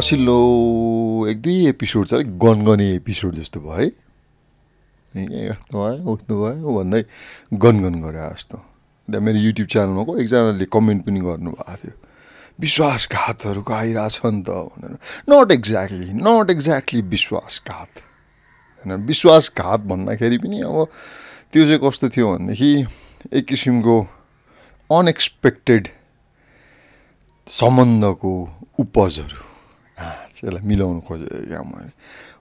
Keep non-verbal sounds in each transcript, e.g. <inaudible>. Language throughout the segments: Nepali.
पछिल्लो एक दुई एपिसोड चाहिँ अलिक गनगने एपिसोड जस्तो भयो है। हेर्नु भयो उठ्नु भयो भन्दै गनगन गरे जस्तो। त्यहाँ मेरो युट्युब च्यानलमा को एकजनाले कमेन्ट पनि गर्नुभएको थियो। विश्वासघातहरूको आइरहेछ नि त भनेर। नट एक्ज्याक्टली नट एक्ज्याक्टली विश्वासघात। होइन विश्वासघात भन्दाखेरि पनि अब त्यो चाहिँ कस्तो थियो भनेदेखि एक किसिमको अनएक्सपेक्टेड सम्बन्धको उपजहरू। यसलाई मिलाउनु खोजेँ क्या मैले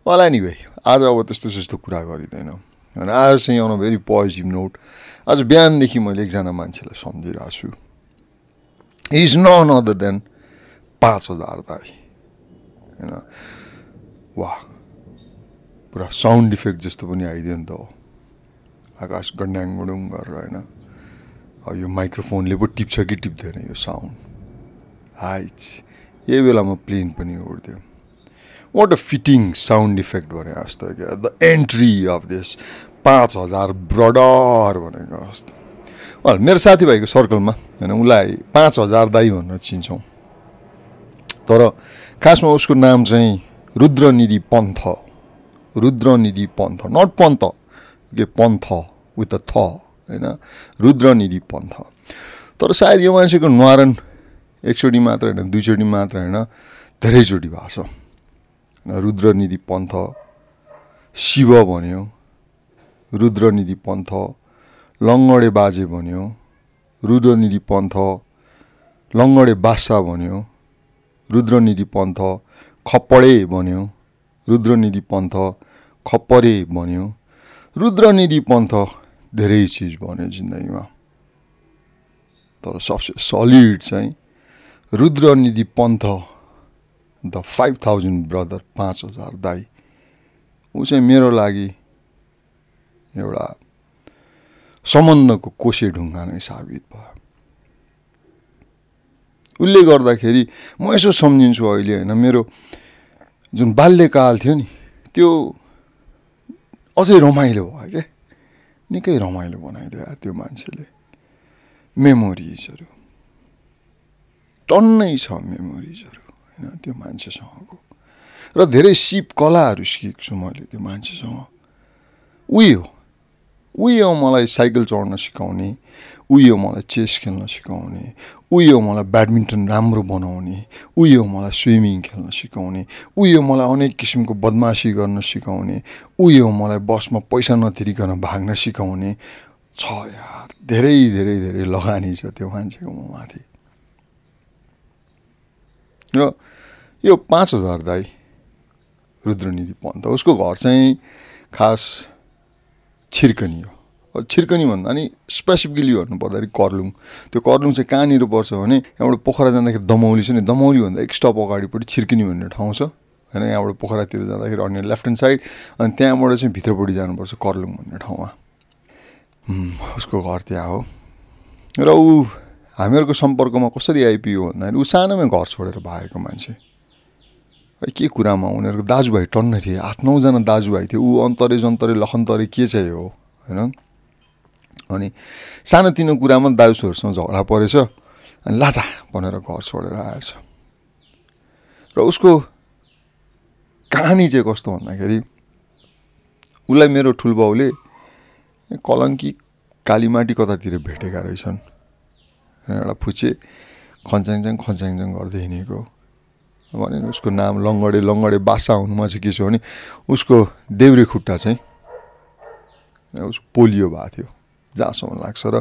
होला नि भाइ आज अब त्यस्तो त्यस्तो कुरा गरिँदैन। होइन आज चाहिँ अन भेरी पोजिटिभ नोट आज बिहानदेखि मैले एकजना मान्छेलाई सम्झिरहेको छु। इज नन अदर देन पाँच हजार दाई। होइन? वा पुरा साउन्ड इफेक्ट जस्तो पनि आइदियो नि त हो। आकाश गड्याङ गुडुङ गरेर होइन? यो माइक्रोफोनले पो टिप्छ कि टिप्दैन यो साउन्ड हाइट्स यही बेलामा प्लेन पनि उड्थ्यो। What a fitting sound effect भने जस्तो क्या द एन्ट्री अफ दिस पाँच हजार ब्रडर भनेको जस्तो। मेरो साथीभाइको सर्कलमा होइन उसलाई पाँच हजार दाई भनेर चिन्छौँ। तर खासमा उसको नाम चाहिँ रुद्रनिधि पन्थ। रुद्रनिधि पन्थ नट पन्थ के पन्थ विथ अ थ होइन रुद्रनिधि पन्थ। तर सायद यो मान्छेको न्वारण एकचोटि मात्र होइन दुईचोटि मात्र होइन धेरैचोटि भएको छ। रुद्रनिधि पन्थ शिव भन्यो रुद्रनिधि पन्थ लङ्गडे बाजे भन्यो रुद्रनिधि पन्थ लङ्गडे बासा भन्यो रुद्रनिधि पन्थ खप्पडे भन्यो रुद्रनिधि पन्थ खप्परे भन्यो रुद्रनिधि पन्थ धेरै चिज भन्यो जिन्दगीमा। तर सबसे सलिड चाहिँ Rudranidhi Panth the five thousand brother पाँच हजार दाई। ऊ चाहिँ मेरो लागि एउटा सम्बन्धको कोसे ढुङ्गा नै साबित भयो। उसले गर्दाखेरि म यसो सम्झिन्छु अहिले होइन मेरो जुन बाल्यकाल थियो नि त्यो अझै रमाइलो भयो क्या। निकै रमाइलो बनाइदियो त्यो मान्छेले। मेमोरिजहरू। टन्नै छ मेमोरिजहरू होइन? त्यो मान्छेसँगको। र धेरै सिप कलाहरू सिकेको छु मैले त्यो मान्छेसँग। उही हो मलाई साइकल चढ्न सिकाउने हो मलाई चेस खेल्न सिकाउने हो मलाई ब्याडमिन्टन राम्रो बनाउने हो मलाई स्विमिङ खेल्न सिकाउने हो मलाई अनेक किसिमको बदमासी गर्न सिकाउने हो मलाई बसमा पैसा नतिरिकन भाग्न सिकाउने। छ यार धेरै धेरै धेरै लगानी छ त्यो मान्छेको म माथि। र यो पाँच हजार दाई रुद्रनिधि पन्त उसको घर चाहिँ खास छिर्कनी हो। छिर्कनी भन्दा नि स्पेसिफिकली भन्नु पर्दाखेरि कर्लुङ। त्यो कर्लुङ चाहिँ कहाँनिर पर्छ भने यहाँबाट पोखरा जाँदाखेरि दमौली छ नि दमौलीभन्दा एक स्टप अगाडिपट्टि छिर्किनी भन्ने ठाउँ छ। होइन यहाँबाट पोखरातिर जाँदाखेरि अन्य लेफ्ट ह्यान्ड साइड अनि त्यहाँबाट चाहिँ भित्रपट्टि जानुपर्छ कर्लुङ भन्ने ठाउँमा। उसको घर त्यहाँ हो। र ऊ हामीहरूको सम्पर्कमा कसरी आइपुग्यो भन्दाखेरि ऊ सानोमै घर छोडेर भागेको मान्छे। के कुरामा उनीहरूको दाजुभाइ टन्न थिए आठ नौजना दाजुभाइ थियो ऊ अन्तरे जन्तरे लखन्तरे के चाहिँ हो होइन? अनि सानोतिनो कुरामा दाजुहरूसँग झगडा परेछ अनि लाजा भनेर घर छोडेर आएछ। र उसको कहानी चाहिँ कस्तो भन्दाखेरि उसलाई मेरो ठुलबाउले कलङ्की कालीमाटी कतातिर भेटेका रहेछन्। एउटा फुचे खन्च्याङच्याङ खन्च्याङच्याङ गर्दै हिँडेको भने उसको नाम लङ्गडे लङ्गडे बासा हुनुमा चाहिँ के छ भने उसको देब्रे खुट्टा चाहिँ उसको पोलियो भएको थियो जहाँसम्म लाग्छ र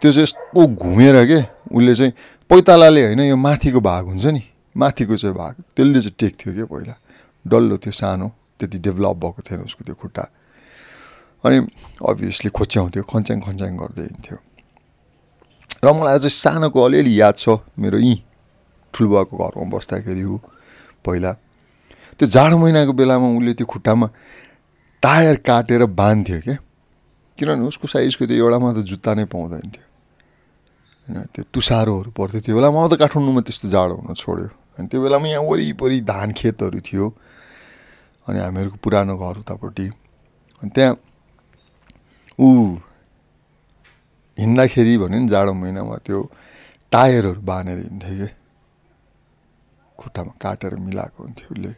त्यो चाहिँ यस्तो घुमेर के उसले चाहिँ पैतालाले होइन यो माथिको भाग हुन्छ नि माथिको चाहिँ भाग त्यसले चाहिँ टेक्थ्यो क्या पहिला डल्लो थियो सानो त्यति डेभलप भएको थिएन उसको त्यो खुट्टा अनि अभियसली खोच्याउँथ्यो खन्च्याङ खन्च्याङ गर्दै हिँड्थ्यो र मलाई अझै सानोको अलिअलि याद छ मेरो यहीँ ठुलबाको घरमा बस्दाखेरि ऊ पहिला। त्यो जाडो महिनाको बेलामा उसले त्यो खुट्टामा टायर काटेर बाँध्थ्यो क्या। किनभने उसको साइजको त्यो एउटामा त जुत्ता नै पाउँदैन थियो। होइन त्यो तुसारोहरू पर्थ्यो। त्यो बेलामा त काठमाडौँमा त्यस्तो जाडो हुन छोड्यो। अनि त्यो बेलामा यहाँ वरिपरि धान खेतहरू थियो। अनि हामीहरूको पुरानो घर उतापट्टि। अनि त्यहाँ ऊ हिँड्दाखेरि भन्यो नि जाडो महिनामा त्यो टायरहरू बाँधेर हिँड्थ्यो कि? खुट्टामा काटेर मिलाएको हुन्थ्यो उसले।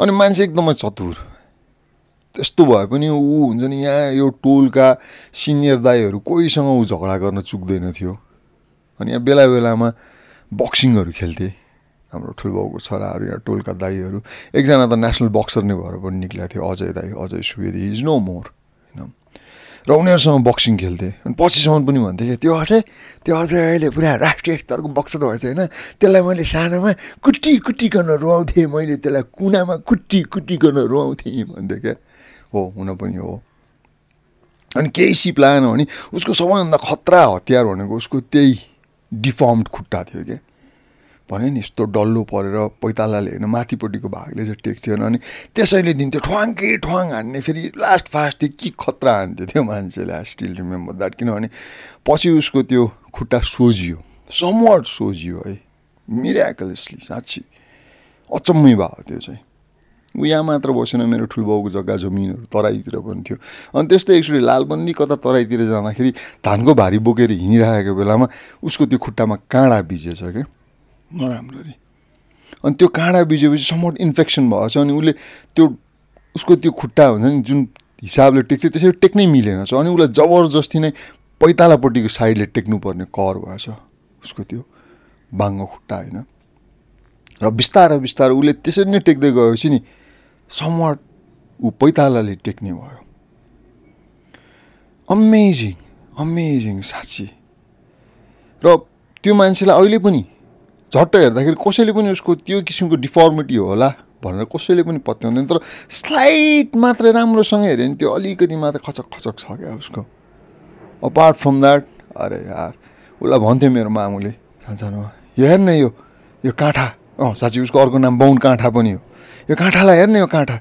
अनि मान्छे एकदमै चतुर। त्यस्तो भए पनि ऊ हुन्छ नि यहाँ यो टोलका सिनियर दाईहरू कोहीसँग ऊ झगडा गर्न चुक्दैन थियो। अनि यहाँ बेला बेलामा बक्सिङहरू खेल्थे। हाम्रो ठुलबाउको छोराहरू यहाँ टोलका दाईहरू। एकजना त नेसनल बक्सर नै भएर पनि निक्लेको थियो अजय दाई Ajay Subedi is no more र उनीहरूसँग बक्सिङ खेल्थे। अनि पछिसम्म पनि भन्थे त्यो अझै त्यो अझै अहिले पुरा राष्ट्रिय स्तरको बक्सर भएछ होइन। त्यसलाई मैले सानोमा कुट्टी कुट्टिकन रुवाउँथेँ मैले त्यसलाई कुनामा कुट्टी कुट्टिकन रुवाउँथेँ भन्थेँ क्या। हो हुन पनि हो। अनि केही सिप लाएन भने उसको सबैभन्दा खतरा हतियार भनेको उसको त्यही डिफर्म्ड खुट्टा थियो क्या। भने नि यस्तो डल्लो परेर पैतालाले होइन माथिपट्टिको भागले चाहिँ टेक्थ्यो अनि त्यसैले दिन्थ्यो ठ्वाङ्कै ठ्वाङ हान्ने फेरि लास्ट फास्ट के खतरा हान्थ्यो त्यो मान्छेले आई स्टिल रिमेम्बर द्याट किनभने पछि उसको त्यो खुट्टा सोझियो समवाट सोझियो है मिराकलेसली साँच्ची। अचम्मै भयो त्यो चाहिँ। ऊ यहाँ मात्र बसेन मेरो ठुलबाउको जग्गा जमिनहरू तराईतिर पनि थियो। अनि त्यस्तै एकचोटि लालबन्दी कता तराईतिर जाँदाखेरि धानको भारी बोकेर हिँडिरहेको बेलामा उसको त्यो खुट्टामा काँडा बिजेछ क्या नराम्ररी। अनि त्यो काँडा बिजेपछि समट इन्फेक्सन भएको छ अनि उसले त्यो उसको त्यो खुट्टा हुन्छ नि जुन हिसाबले टेक्थ्यो त्यसरी टेक्नै मिलेन छ। अनि उसलाई जबरजस्ती नै पैतालापट्टिको साइडले टेक्नुपर्ने कर भएछ उसको त्यो बाङ्गो खुट्टा होइन? र बिस्तारै बिस्तारै उसले त्यसरी नै टेक्दै गएपछि नि समवाट ऊ पैतालाले टेक्ने भयो। अमेजिङ अमेजिङ साँच्ची र त्यो मान्छेलाई अहिले पनि झट्ट हेर्दाखेरि कसैले पनि उसको त्यो किसिमको डिफर्मिटी होला भनेर कसैले पनि पत्याउँदैन। तर स्लाइट मात्रै राम्रोसँग हेऱ्यो भने त्यो अलिकति मात्रै खचक खचक छ क्या उसको। अपार्ट फ्रम द्याट अरे यार उसलाई भन्थ्यो मेरो मामुले सानोमा यो हेर्न यो यो काँठा अँ साँच्ची उसको अर्को नाम बाहुन काँठा पनि हो। यो काँठालाई हेर्ने यो काँठा।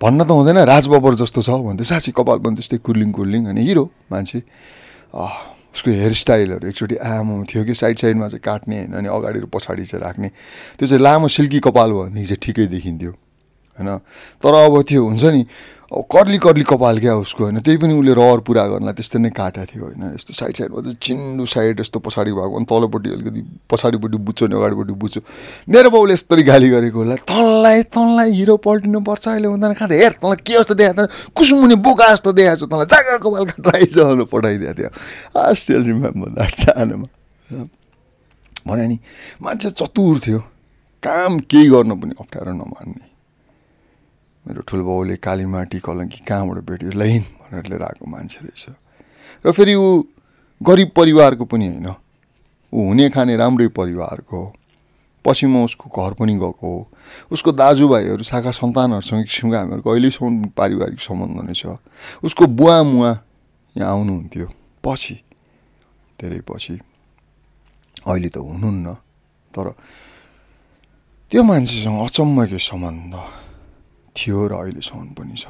भन्न त हुँदैन राजबबर जस्तो छ भन्दै साँच्ची कपाल पनि त्यस्तै कुर्लिङ कुर्लिङ अनि हिरो मान्छे। उसको हेयरस्टाइलहरू एकचोटि आमा थियो कि साइड साइडमा चाहिँ काट्ने होइन अनि अगाडि र पछाडि चाहिँ राख्ने। त्यो चाहिँ लामो सिल्की कपाल भनेदेखि चाहिँ ठिकै देखिन्थ्यो। होइन? तर अब त्यो हुन्छ नि अब कर्ली कर्ली कपाल क्या उसको होइन? त्यही पनि उसले रहर पुरा गर्नलाई त्यस्तै नै काटेको थियो होइन? यस्तो साइड साइडमा चाहिँ चिन्डु साइड यस्तो पछाडि भएको अनि तल्लोपट्टि अलिकति पछाडिपट्टि बुझ्छो नि अगाडिपट्टि बुझ्छो मेरो बाउले यस्तरी गाली गरेको होला। तँलाई तँलाई हिरो पल्टिनु पर्छ अहिले हुँदैन खाँदा हेर तँलाई के जस्तो देखाएको छ? कुसुमुनि बोका जस्तो देखाएको छ तँलाई। जागा कपाल भनेर पठाइदिएको थियो। स्टिल रिमेम्बर द्याट सानोमा। भने नि मान्छे चतुर थियो। काम केही गर्न पनि अप्ठ्यारो नमान्ने। मेरो ठुलो कालीमाटी कलङ्की कहाँबाट भेट्यो? लैन भनेर लिएर आएको मान्छे रहेछ। र फेरि ऊ गरिब परिवारको पनि होइन। ऊ हुने खाने राम्रै परिवारको हो। म उसको घर पनि गएको हो। उसको दाजुभाइहरू शाखा सन्तानहरूसँग किसिमको हामीहरूको अहिलेसम्म पारिवारिक सम्बन्ध नै छ। उसको बुवा मुवा यहाँ आउनुहुन्थ्यो। पछि धेरै पछि। अहिले त हुनुहुन्न तर त्यो मान्छेसँग अचम्मकै सम्बन्ध। थियो र अहिलेसम्म पनि छ।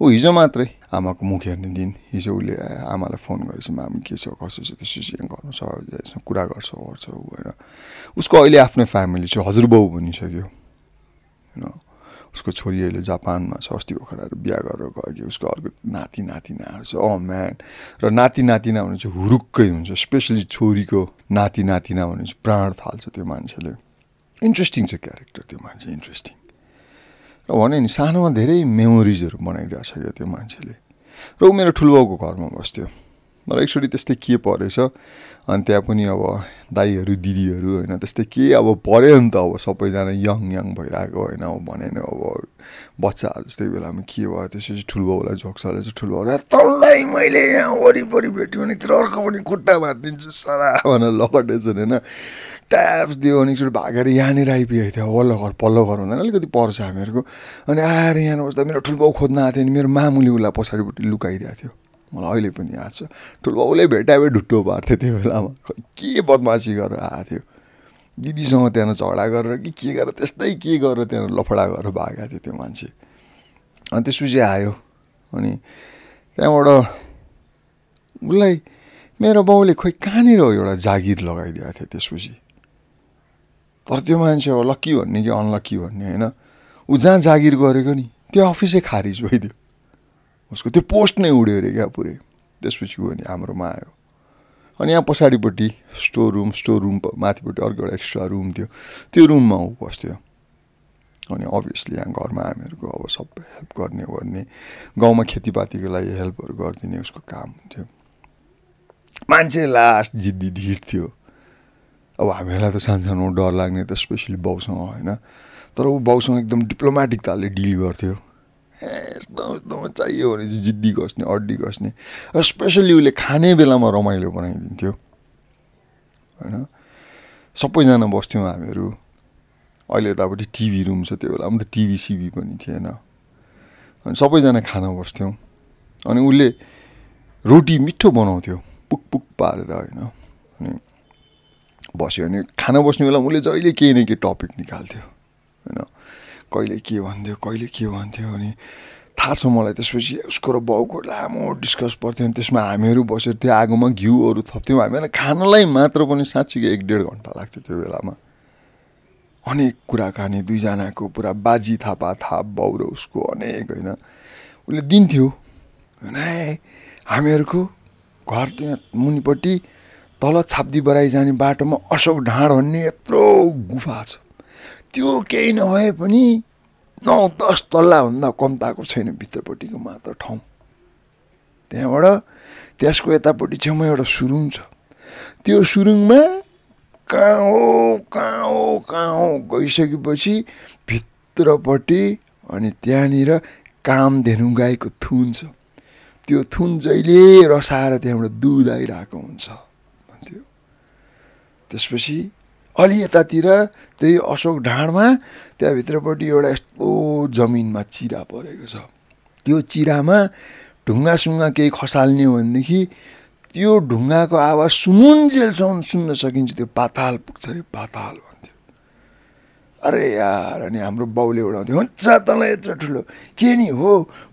ऊ हिजो मात्रै आमाको मुख हेर्ने दिन हिजो उसले आमालाई फोन गरेपछि मामी के छ कसो छ त्यसो यहाँ गर्नु छ कुरा गर्छ गर्छ ऊ होइन। उसको अहिले आफ्नै फ्यामिली छ हजुरबाउ बनिसक्यो होइन उसको छोरी अहिले जापानमा छ अस्ति भर्खर बिहा गरेर गयो कि उसको अर्को नाति नातिनाहरू छ। अँ म्यान। र नाति नातिना भने चाहिँ हुरुक्कै हुन्छ स्पेसली छोरीको नाति नातिना भने चाहिँ प्राण थाल्छ त्यो मान्छेले। इन्ट्रेस्टिङ छ क्यारेक्टर त्यो मान्छे इन्ट्रेस्टिङ। र भने नि सानोमा धेरै मेमोरिजहरू बनाइदिएको छ क्या त्यो मान्छेले। र ऊ मेरो ठुलोबाउको घरमा बस्थ्यो। र एकचोटि त्यस्तै के परेछ अनि त्यहाँ पनि अब दाईहरू दिदीहरू होइन त्यस्तै के अब पऱ्यो नि त अब सबैजना यङ यङ भइरहेको होइन अब भने अब बच्चाहरू जस्तै बेलामा के भयो त्यसपछि ठुलोबाउलाई झोक्साले चाहिँ ठुलोबाउलाई तल्लाई मैले यहाँ वरिपरि भेट्यो भनेतिर अर्को पनि खुट्टा भाँदिन्छु सारा भनेर लकटेछ होइन। ट्याप्स दियो अनि एकचोटि भागेर यहाँनिर आइपुगेको थियो। वल्लो घर पल्लो घर हुँदैन अलिकति पर्छ हामीहरूको। अनि आएर यहाँ बस्दा मेरो ठुल्बाउ खोज्न आएको थियो अनि मेरो मामुले उसलाई पछाडिपट्टि लुकाइदिएको थियो। मलाई अहिले पनि याद छ। ठुल्बाउले भेटाए ढुट्टो पार्थ्यो त्यो बेलामा। के बदमासी गरेर आएको थियो। दिदीसँग त्यहाँ झगडा गरेर कि के गरेर त्यस्तै के गरेर त्यहाँ लफडा गरेर भागेको थियो त्यो मान्छे। अनि त्यसपछि आयो। अनि त्यहाँबाट उसलाई मेरो बाउले खोइ कहाँनिर एउटा जागिर लगाइदिएको थियो त्यसपछि? तर त्यो मान्छे अब लक्की भन्ने कि अनलक्की भन्ने होइन? ऊ जहाँ जागिर गरेको नि त्यो अफिसै खारिज भइदियो। उसको त्यो पोस्ट नै उड्यो अरे क्या पुरै। त्यसपछि गयो नि हाम्रोमा आयो। अनि यहाँ पछाडिपट्टि स्टोर रुम स्टोर रुम माथिपट्टि अर्को एउटा एक्स्ट्रा रुम थियो। त्यो रुममा ऊ बस्थ्यो। अनि अभियसली यहाँ घरमा हामीहरूको अब सबै हेल्प गर्ने गर्ने गाउँमा खेतीपातीको लागि हेल्पहरू गरिदिने उसको काम हुन्थ्यो। मान्छे लास्ट जिद्दी ढिट थियो। अब हामीहरूलाई त सानो सानो डर लाग्ने त स्पेसली बाउसँग होइन। तर ऊ बाउसँग एकदम डिप्लोमेटिक तालले डिल गर्थ्यो। यस्तो यस्तोमा चाहियो भने चाहिँ जिद्दी गस्ने अड्डी गस्ने। स्पेसली उसले खाने बेलामा रमाइलो बनाइदिन्थ्यो। होइन? सबैजना बस्थ्यौँ हामीहरू। अहिले यतापट्टि टिभी रुम छ त्यो बेला त टिभी सिभी पनि थिएन। अनि सबैजना खाना बस्थ्यौँ। अनि उसले रोटी मिठो बनाउँथ्यो पुक पुक पारेर होइन। अनि बस्यो भने खाना बस्ने बेला उसले जहिले केही न केही टपिक निकाल्थ्यो होइन। कहिले के भन्थ्यो कहिले के भन्थ्यो अनि थाहा छ मलाई त्यसपछि उसको र बाउको लामो डिस्कस पर्थ्यो अनि त्यसमा हामीहरू बसेर त्यो आगोमा घिउहरू थप्थ्यौँ। हामीलाई खानलाई मात्र पनि साँच्चीको एक डेढ घन्टा लाग्थ्यो त्यो बेलामा। अनेक कुराकानी दुईजनाको पुरा बाजी थापा थाप बाउ र उसको अनेक होइन। उसले दिन्थ्यो होइन हामीहरूको घर त्यहाँ मुनिपट्टि तल छाप्दी बराई जाने बाटोमा अशोक ढाँड भन्ने यत्रो गुफा छ। त्यो केही नभए पनि नौ दस तल्लाभन्दा कम्ताको छैन भित्रपट्टिको मात्र ठाउँ। त्यहाँबाट त्यसको यतापट्टि छेउमा एउटा सुरुङ छ। त्यो सुरुङमा कहाँ हो कहाँ हो कहाँ हो गइसकेपछि भित्रपट्टि अनि त्यहाँनिर कामधेनु गाईको थुन छ। त्यो थुन जहिले रसाएर त्यहाँबाट दुध आइरहेको हुन्छ। त्यसपछि अलि यतातिर त्यही अशोक ढाँडमा त्यहाँभित्रपट्टि एउटा यस्तो जमिनमा चिरा परेको छ। त्यो चिरामा ढुङ्गासुङ्गा केही खसाल्ने हो भनेदेखि त्यो ढुङ्गाको आवाज सुनुन्जेलसम्म सुन्न सकिन्छ। त्यो पाताल पुग्छ अरे पाताल भन्थ्यो। अरे यार अनि हाम्रो बाउले उडाउँथ्यो हुन्छ तँलाई यत्रो ठुलो। के नि हो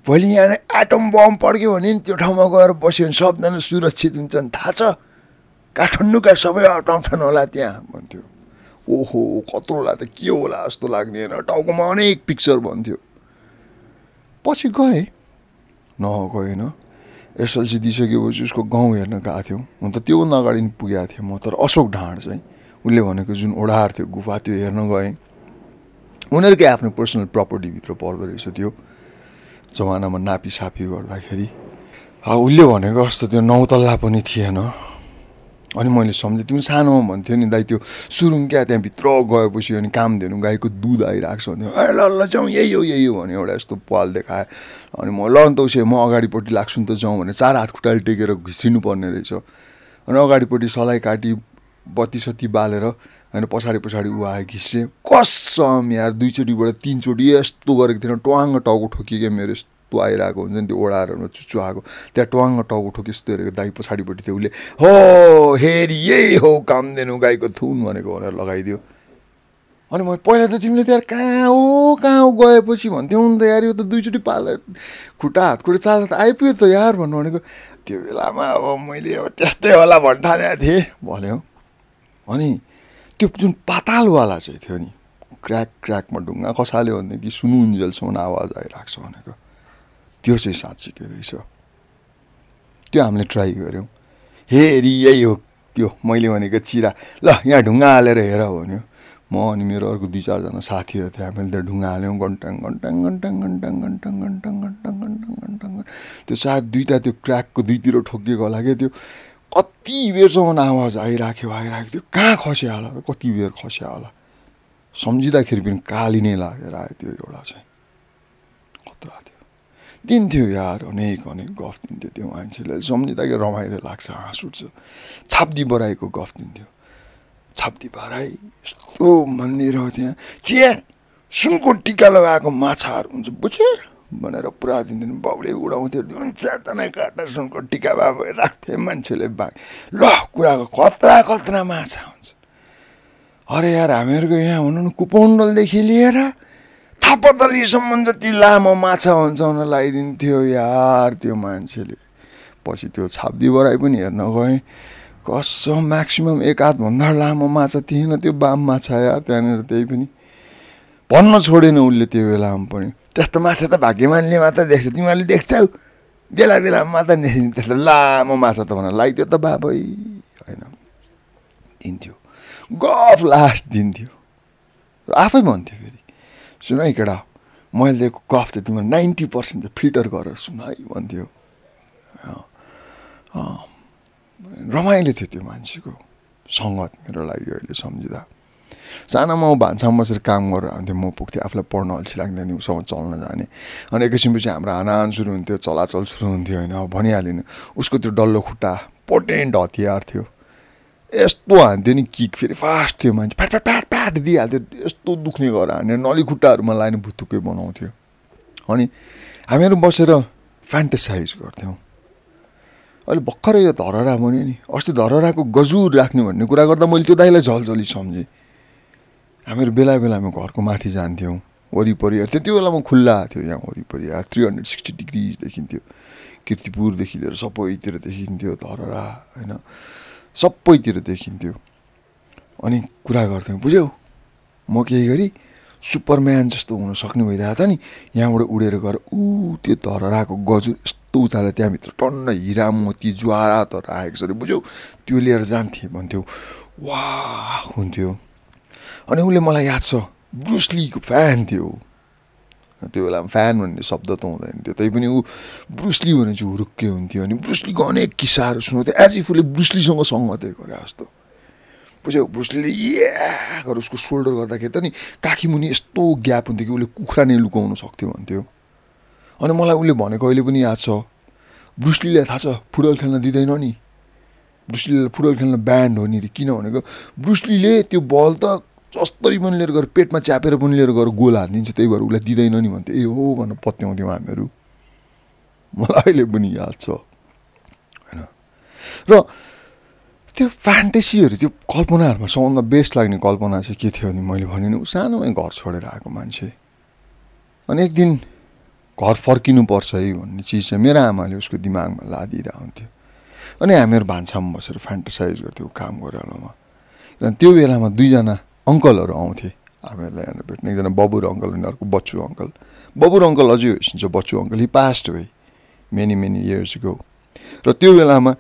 भोलि यहाँ एटम बम पड्क्यो भने नि त्यो ठाउँमा गएर बस्यो भने सबजना सुरक्षित हुन्छन् थाहा छ? काठमाडौँका सबै अटाउँछन् होला त्यहाँ भन्थ्यो। ओहो कत्रोलाई त के होला जस्तो लाग्ने होइन। टाउकोमा अनेक पिक्चर भन्थ्यो। पछि गएँ। नगएन एसएलसी दिइसकेपछि उसको गाउँ हेर्न गएको थियौँ। हुन त त्योभन्दा अगाडि पनि पुगेको थिएँ म तर अशोक ढाँड चाहिँ। उसले भनेको जुन ओढार थियो गुफा त्यो हेर्न गएँ। उनीहरूकै आफ्नो पर्सनल प्रपर्टीभित्र पर्दो रहेछ त्यो। जमानामा नापी सापी गर्दाखेरि उसले भनेको जस्तो त्यो नौ तल्ला पनि थिएन। अनि मैले सम्झेँ तिमी सानोमा भन्थ्यो नि दाइ त्यो सुरुङ क्या त्यहाँभित्र गएपछि अनि काम दिनु गाईको दुध आइरहेको छ भन्थ्यो। ए ल ल जाउँ यही हो यही हो भने एउटा यस्तो पाल देखाएँ। अनि म ल अन्त उसो म अगाडिपट्टि लाग्छु नि त जाउँ भने चार हात खुट्टाले टेकेर घिसिनु पर्ने रहेछ। अनि अगाडिपट्टि सलाई काटी बत्ती सत्ती बालेर होइन पछाडि पछाडि ऊ आयो घिस्रेँ कसम यार दुईचोटिबाट तिनचोटि यस्तो गरेको थिएन ट्वाङ्ग टाउको ठोकियो मेरो यस्तो यस्तो आइरहेको हुन्छ नि त्यो ओडाहरूमा चुच्चु आएको त्यहाँ ट्वाङ्ग टाउको ठोकी यस्तो हेरेको दाई पछाडिपट्टि थियो उसले हो हेरी यही हो काम दिनु गाईको थुन भनेको भनेर लगाइदियो। अनि म पहिला त तिमीले त्यहाँ कहाँ हो कहाँ हो गएपछि भन्थ्यौ नि त यार यो त दुईचोटि पाल खुट्टा हात खुट्टा चाल्दा त आइपुग्यो त यार भन्नु भनेको त्यो बेलामा अब मैले अब त्यस्तै होला भन्ठानेको थिएँ भन्यो। अनि त्यो जुन पातालवाला चाहिँ थियो नि क्र्याक क्र्याकमा ढुङ्गा खसाल्यो भनेदेखि सुनुन्जेलसम्म आवाज आइरहेको छ भनेको। त्यो चाहिँ साँच्चीकै रहेछ? त्यो हामीले ट्राई गऱ्यौँ। हेरी यही हो त्यो। मैले भनेको चिरा। ल यहाँ ढुङ्गा हालेर हेर भन्यो। म अनि मेरो अर्को दुई चारजना साथीहरू थियो। हामीले त्यहाँ ढुङ्गा हाल्यौँ। घन्टाङ घन्टाङ घन्टाङ घन्टाङ घन्टाङ घन्टाङ घन्टाङ घन्टाङ घन्टाङ त्यो साथ दुइटा त्यो क्र्याकको दुईतिर ठोकिएको होला क्या त्यो। कति बेरसम्म आवाज आइराख्यो आइराख्यो त्यो। कहाँ खस्यो होला कति बेर खस्यो होला? सम्झिँदाखेरि पनि काली नै लागेर आयो त्यो एउटा चाहिँ। खतरा थियो दिन्थ्यो यार अनेक अनेक गफ दिन्थ्यो त्यो मान्छेले सम्झिँदाखेरि रमाइलो लाग्छ हाँस उठ्छ छाप्दी बराईको गफ दिन्थ्यो छाप्दी बराई यस्तो मन्दिर हो त्यहाँ त्यहाँ सुनको टिका लगाएको माछाहरू हुन्छ बुझ्यो भनेर पुरा दिन्थ्यो बाउले उडाउँथ्यो हुन्छ तना काटा सुनको टिका भए राख्थे मान्छेले बाघ ल कुराको कत्रा कत्रा माछा हुन्छ अरे यार हामीहरूको यहाँ हुनु कुपौन्डलदेखि लिएर थापतलीसम्म जति लामो माछा हुन्छ भनेर लगाइदिन्थ्यो यार त्यो मान्छेले। पछि त्यो छाप्दी बराई पनि हेर्न गएँ। कसम म्याक्सिमम् एक हातभन्दा लामो माछा थिएन त्यो बाम माछा यार त्यहाँनिर त्यही पनि। भन्न छोडेन उसले त्यो बेलामा पनि। त्यस्तो माछा त भाग्यमानले मात्र देख्छ तिमीहरूले देख्छौ। बेला बेलामा मात्र देख्छ त्यस्तो लामो माछा त भनेर लगाइदियो त बाबै। होइन। दिन्थ्यो। गफ लास्ट दिन्थ्यो। आफै भन्थ्यो फेरि। सुन है केटा मैले दिएको गफ त तिम्रो नाइन्टी पर्सेन्ट फिल्टर गरेर सुन है भन्थ्यो। रमाइलो थियो त्यो मान्छेको सङ्गत मेरो लागि अहिले सम्झिँदा। सानोमा म भान्सामा बसेर काम गरेर आउँथेँ म पुग्थेँ आफूलाई पढ्न अल्छी लाग्दैन उसँग चल्न जाने। अनि एकैछिनपछि हाम्रो हानाहान सुरु हुन्थ्यो चलाचल सुरु हुन्थ्यो होइन भनिहाल्यो नि उसको त्यो डल्लो खुट्टा पोटेन्ट हतियार थियो। यस्तो हान्थ्यो नि किक फेरि फास्ट थियो मान्छे प्याट प्याट प्याट प्याट दिइहाल्थ्यो यस्तो दुख्ने गरेर हान्यो नली खुट्टाहरूमा लाने भुतुकै बनाउँथ्यो अनि हामीहरू बसेर फ्यान्टेसाइज गर्थ्यौँ अहिले भर्खरै यो धरहरा भन्यो नि अस्ति धरहराको गजुर राख्ने भन्ने कुरा गर्दा मैले त्यो दाइलाई झलझली सम्झेँ हामीहरू बेला बेलामा घरको माथि जान्थ्यौँ वरिपरि त्यो बेलामा खुल्ला थियो यहाँ वरिपरि थ्री हन्ड्रेड सिक्सटी डिग्री देखिन्थ्यो किर्तिपुरदेखि लिएर सबैतिर देखिन्थ्यो धरहरा होइन सबैतिर देखिन्थ्यो। अनि कुरा गर्थ्यौँ बुझ्यौ म केही गरी सुपरम्यान जस्तो हुन सक्ने भइरहेको छ नि। यहाँबाट उडेर गएर ऊ त्यो धरहराको गजुर यस्तो उचालेर त्यहाँभित्र टन्न हिरा मोती ज्वारा तर आएको छ अरे बुझ्यौ? त्यो लिएर जान्थेँ भन्थ्यो। वा हुन्थ्यो। अनि उसले मलाई याद छ ब्रुसलीको फ्यान थियो। त्यो बेलामा फ्यान भन्ने शब्द त हुँदैन थियो। तैपनि ऊ ब्रुसली भने चाहिँ हुरुक्के हुन्थ्यो अनि ब्रुसलीको अनेक किस्साहरू सुनाउँथ्यो। एज इफ उसले ब्रुसलीसँग सङ्गतै गरे जस्तो बुझ्यौ ब्रुसलीले या गरेर उसको सोल्डर गर्दाखेरि त नि काखी मुनि यस्तो ग्याप हुन्थ्यो कि उसले कुखुरा नै लुकाउनु सक्थ्यो भन्थ्यो। अनि मलाई उसले भनेको अहिले पनि याद छ। ब्रुसलीलाई थाहा छ फुटबल खेल्न दिँदैन नि। ब्रुसलीलाई फुटबल खेल्न ब्यान्ड हो नि किन भनेको ब्रुसलीले त्यो बल त जसरी पनि लिएर गएर पेटमा च्यापेर पनि लिएर गएर गोल हानिदिन्छ त्यही भएर उसलाई दिँदैन नि भन्थ्यो ए हो भनेर पत्याउँथ्यौँ हामीहरू। मलाई अहिले पनि याद छ। होइन। र त्यो फ्यान्टेसीहरू त्यो कल्पनाहरूमा सबभन्दा बेस्ट लाग्ने कल्पना चाहिँ के थियो भने मैले भने ऊ सानोमै घर छोडेर आएको मान्छे। अनि एक दिन घर फर्किनुपर्छ है भन्ने चिज चाहिँ मेरो आमाले उसको दिमागमा लादिरहन्थ्यो अनि हामीहरू भान्सामा बसेर फ्यान्टेसाइज गर्थ्यौँ काम गरेरमा किनभने त्यो बेलामा दुईजना अङ्कलहरू आउँथे। हामीहरूलाई यहाँ भेट्ने। एकजना बबुर अङ्कल अनि अर्को बच्चु अङ्कल। बबुर अङ्कल अझै होइसिन्छ Bachchu uncle. He passed away many many years ago र त्यो बेलामा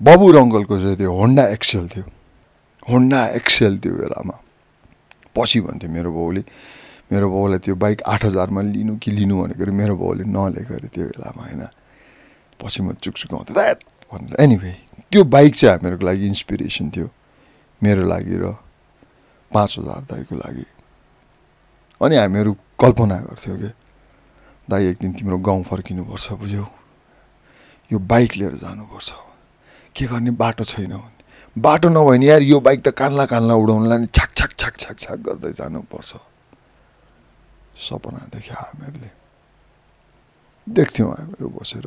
बबुर अङ्कलको चाहिँ त्यो होन्डा एक्सेल थियो। होन्डा एक्सेल त्यो बेलामा। पछि भन्थ्यो मेरो बाउले मेरो बाउलाई त्यो बाइक आठ हजारमा लिनु कि लिनु भनेको मेरो बाउले नलिएको अरे त्यो बेलामा होइन? पछि म चुकचुकाउँथेँ द्याट भनेर। एनिवे त्यो बाइक चाहिँ हामीहरूको लागि इन्सपिरेसन थियो। मेरो लागि र पाँच हजार दाईको लागि। अनि हामीहरू कल्पना गर्थ्यौँ कि दाई एक दिन तिम्रो गाउँ फर्किनुपर्छ बुझ्यौ। यो बाइक लिएर जानुपर्छ। के गर्ने? बाटो छैन बाटो नभए नि यार यो बाइक त कान्ला कान्ला उडाउनुलाई नि छाक छाक छाक छाक छाक गर्दै जानुपर्छ। सपना देख्यो हामीहरूले। देख्थ्यौँ हामीहरू बसेर।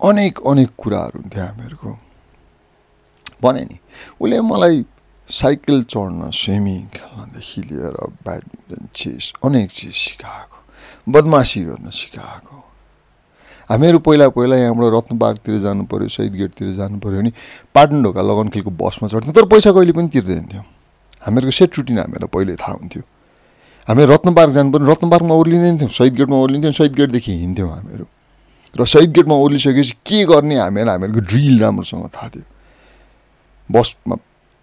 अनेक अनेक कुराहरू हुन्थ्यो हामीहरूको। भने नि उसले मलाई साइकल चढ्न स्विमिङ खेल्नदेखि लिएर ब्याडमिन्टन चेस अनेक चिज सिकाएको बदमासी गर्न सिकाएको। हामीहरू पहिला पहिला यहाँबाट रत्न पार्कतिर जानु पऱ्यो शहीद गेटतिर जानु पऱ्यो भने पाटन ढोका लगन खेलको बसमा चढ्थ्यौँ तर पैसा कहिले पनि तिर्दैन थियौँ। हामीहरूको सेट रुटिन हामीहरूलाई पहिले थाहा हुन्थ्यो। हामी रत्न पार्क जानु पऱ्यो रत्न पार्कमा ओर्लिँदैन थियौँ शहीद गेटमा ओर्लिन्थ्यौँ शहीद गेटदेखि हिँड्थ्यौँ हामीहरू। र शहीद गेटमा ओर्लिसकेपछि के गर्ने हामीहरू हामीहरूको ड्रिल राम्रोसँग थाहा थियो। बसमा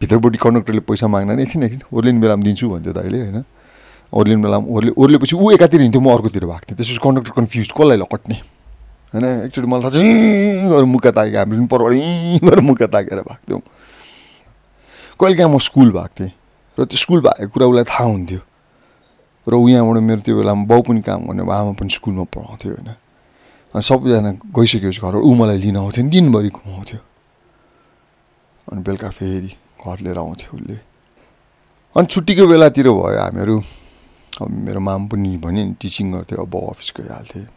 भित्रपट्टि कन्डक्टरले पैसा माग्न नै एकछिन एकछिन ओर्लिने बेलामा दिन्छु भन्थ्यो दाइले होइन? ओर्लिने बेलामा ओर्ले ओर्लेपछि ऊ एकातिर हिँड्थ्यो म अर्कोतिर भएको थिएँ त्यसपछि कन्डक्टर कन्फ्युज कसलाई लकट्ने होइन? एकचोटि मलाई थाहा छ गरेर मुखा ताकेको हामीले पनि परबाट गरेर मुखा ताकेर भएको थियौँ कहिले काहीँ म स्कुल भएको थिएँ र त्यो स्कुल भएको कुरा उसलाई थाहा हुन्थ्यो। र ऊ यहाँबाट मेरो त्यो बेलामा बाउ पनि काम गर्ने आमा पनि स्कुलमा पढाउँथ्यो होइन? अनि सबैजना गइसकेपछि घरबाट ऊ मलाई लिन आउँथ्यो दिनभरि घुमाउँथ्यो। अनि बेलुका फेरि घर लिएर आउँथ्यो उसले। अनि छुट्टीको बेलातिर भयो हामीहरू। अब मेरो माम पनि भने नि टिचिङ गर्थ्यो अब अफिस गइहाल्थेँ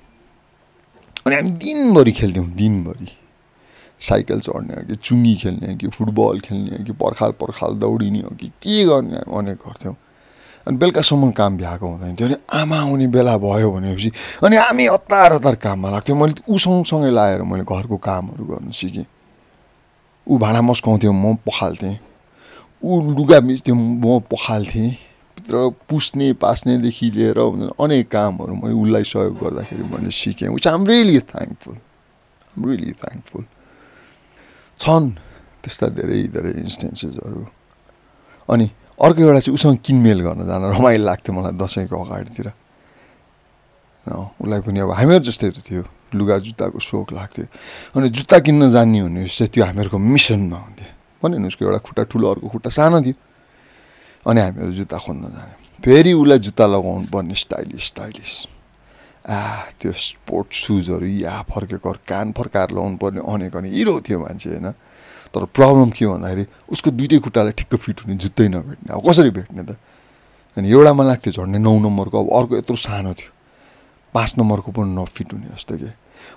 अनि हामी दिनभरि खेल्थ्यौँ दिनभरि। साइकल चढ्ने हो कि चुङ्गी खेल्ने हो कि फुटबल खेल्ने हो कि पर्खाल पर्खाल दौडिने हो कि के गर्ने अनेक गर्थ्यौँ। अनि बेलुकासम्म काम भ्याएको हुँदैन थियो। अनि आमा आउने बेला भयो भनेपछि अनि हामी हतार हतार काममा लाग्थ्यौँ। मैले ऊ सँगसँगै लाएर मैले घरको कामहरू गर्नु सिकेँ। ऊ भाँडा मस्काउँथ्यो म पखाल्थेँ। ऊ लुगा मिच्थ्यो म पखाल्थेँ भित्र पुस्ने पास्नेदेखि लिएर अनेक कामहरू मैले उसलाई सहयोग गर्दाखेरि मैले सिकेँ which I'm really thankful really thankful छन् त्यस्ता धेरै धेरै इन्स्टेन्सेसहरू अनि अर्को एउटा चाहिँ उसँग किनमेल गर्न जान रमाइलो लाग्थ्यो मलाई दसैँको अगाडितिर। उसलाई पनि अब हामीहरू जस्तै थियो लुगा जुत्ताको सोख लाग्थ्यो। अनि जुत्ता किन्न जान्ने भने चाहिँ त्यो हामीहरूको मिसनमा हुन्थ्यो भन्यो नि उसको एउटा खुट्टा ठुलो अर्को खुट्टा सानो थियो। अनि हामीहरू जुत्ता खोज्न जाने। फेरि उसलाई जुत्ता लगाउनु पर्ने स्टाइलिस स्टाइलिस। आ त्यो स्पोर्ट्स सुजहरू या फर्केको कान फर्काएर लगाउनु पर्ने अनेक अनि हिरो थियो मान्छे होइन? तर प्रब्लम के भन्दाखेरि उसको दुइटै खुट्टालाई ठिक्क फिट हुने जुत्तै नभेट्ने। अब कसरी भेट्ने त? अनि एउटामा लाग्थ्यो झन्डै नौ नम्बरको अब अर्को यत्रो सानो थियो। पाँच नम्बरको पनि नफिट हुने जस्तो कि?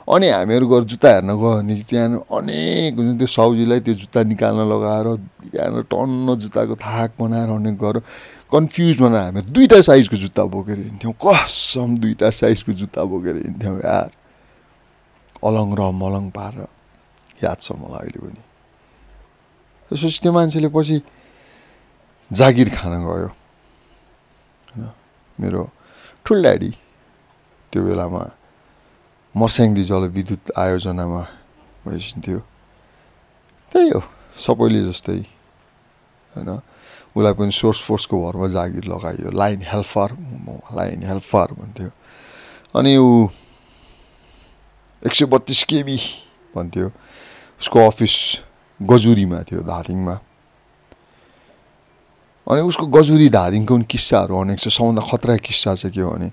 अनि हामीहरू गएर जुत्ता हेर्न गयो भने त्यहाँनिर अनेक हुन्छ त्यो साउजीलाई त्यो जुत्ता निकाल्न लगाएर त्यहाँनिर टन्न जुत्ताको थाक बनाएर अनेक गरेर कन्फ्युज बनाएर हामीहरू दुइटा साइजको जुत्ता बोकेर हिँड्थ्यौँ। कसम दुइटा साइजको जुत्ता बोकेर हिँड्थ्यौँ यार। अलङ र मलङ पारेर याद छ मलाई अहिले पनि। त्यसपछि त्यो मान्छेले पछि जागिर खान गयो। होइन मेरो ठुल्ड्याडी त्यो बेलामा मर्स्याङदी जलविद्युत आयोजनामा भइसन्थ्यो त्यही हो सबैले जस्तै होइन? उसलाई पनि सोर्स फोर्सको भरमा जागिर लगाइयो। लाइन हेल्फर लाइन हेल्फर भन्थ्यो। अनि ऊ एक सय बत्तिस केबी भन्थ्यो। उसको अफिस गजुरीमा थियो धादिङमा। अनि उसको गजुरी धादिङको पनि किस्साहरू अनेक छ। सबभन्दा खतरा किस्सा चाहिँ के हो भने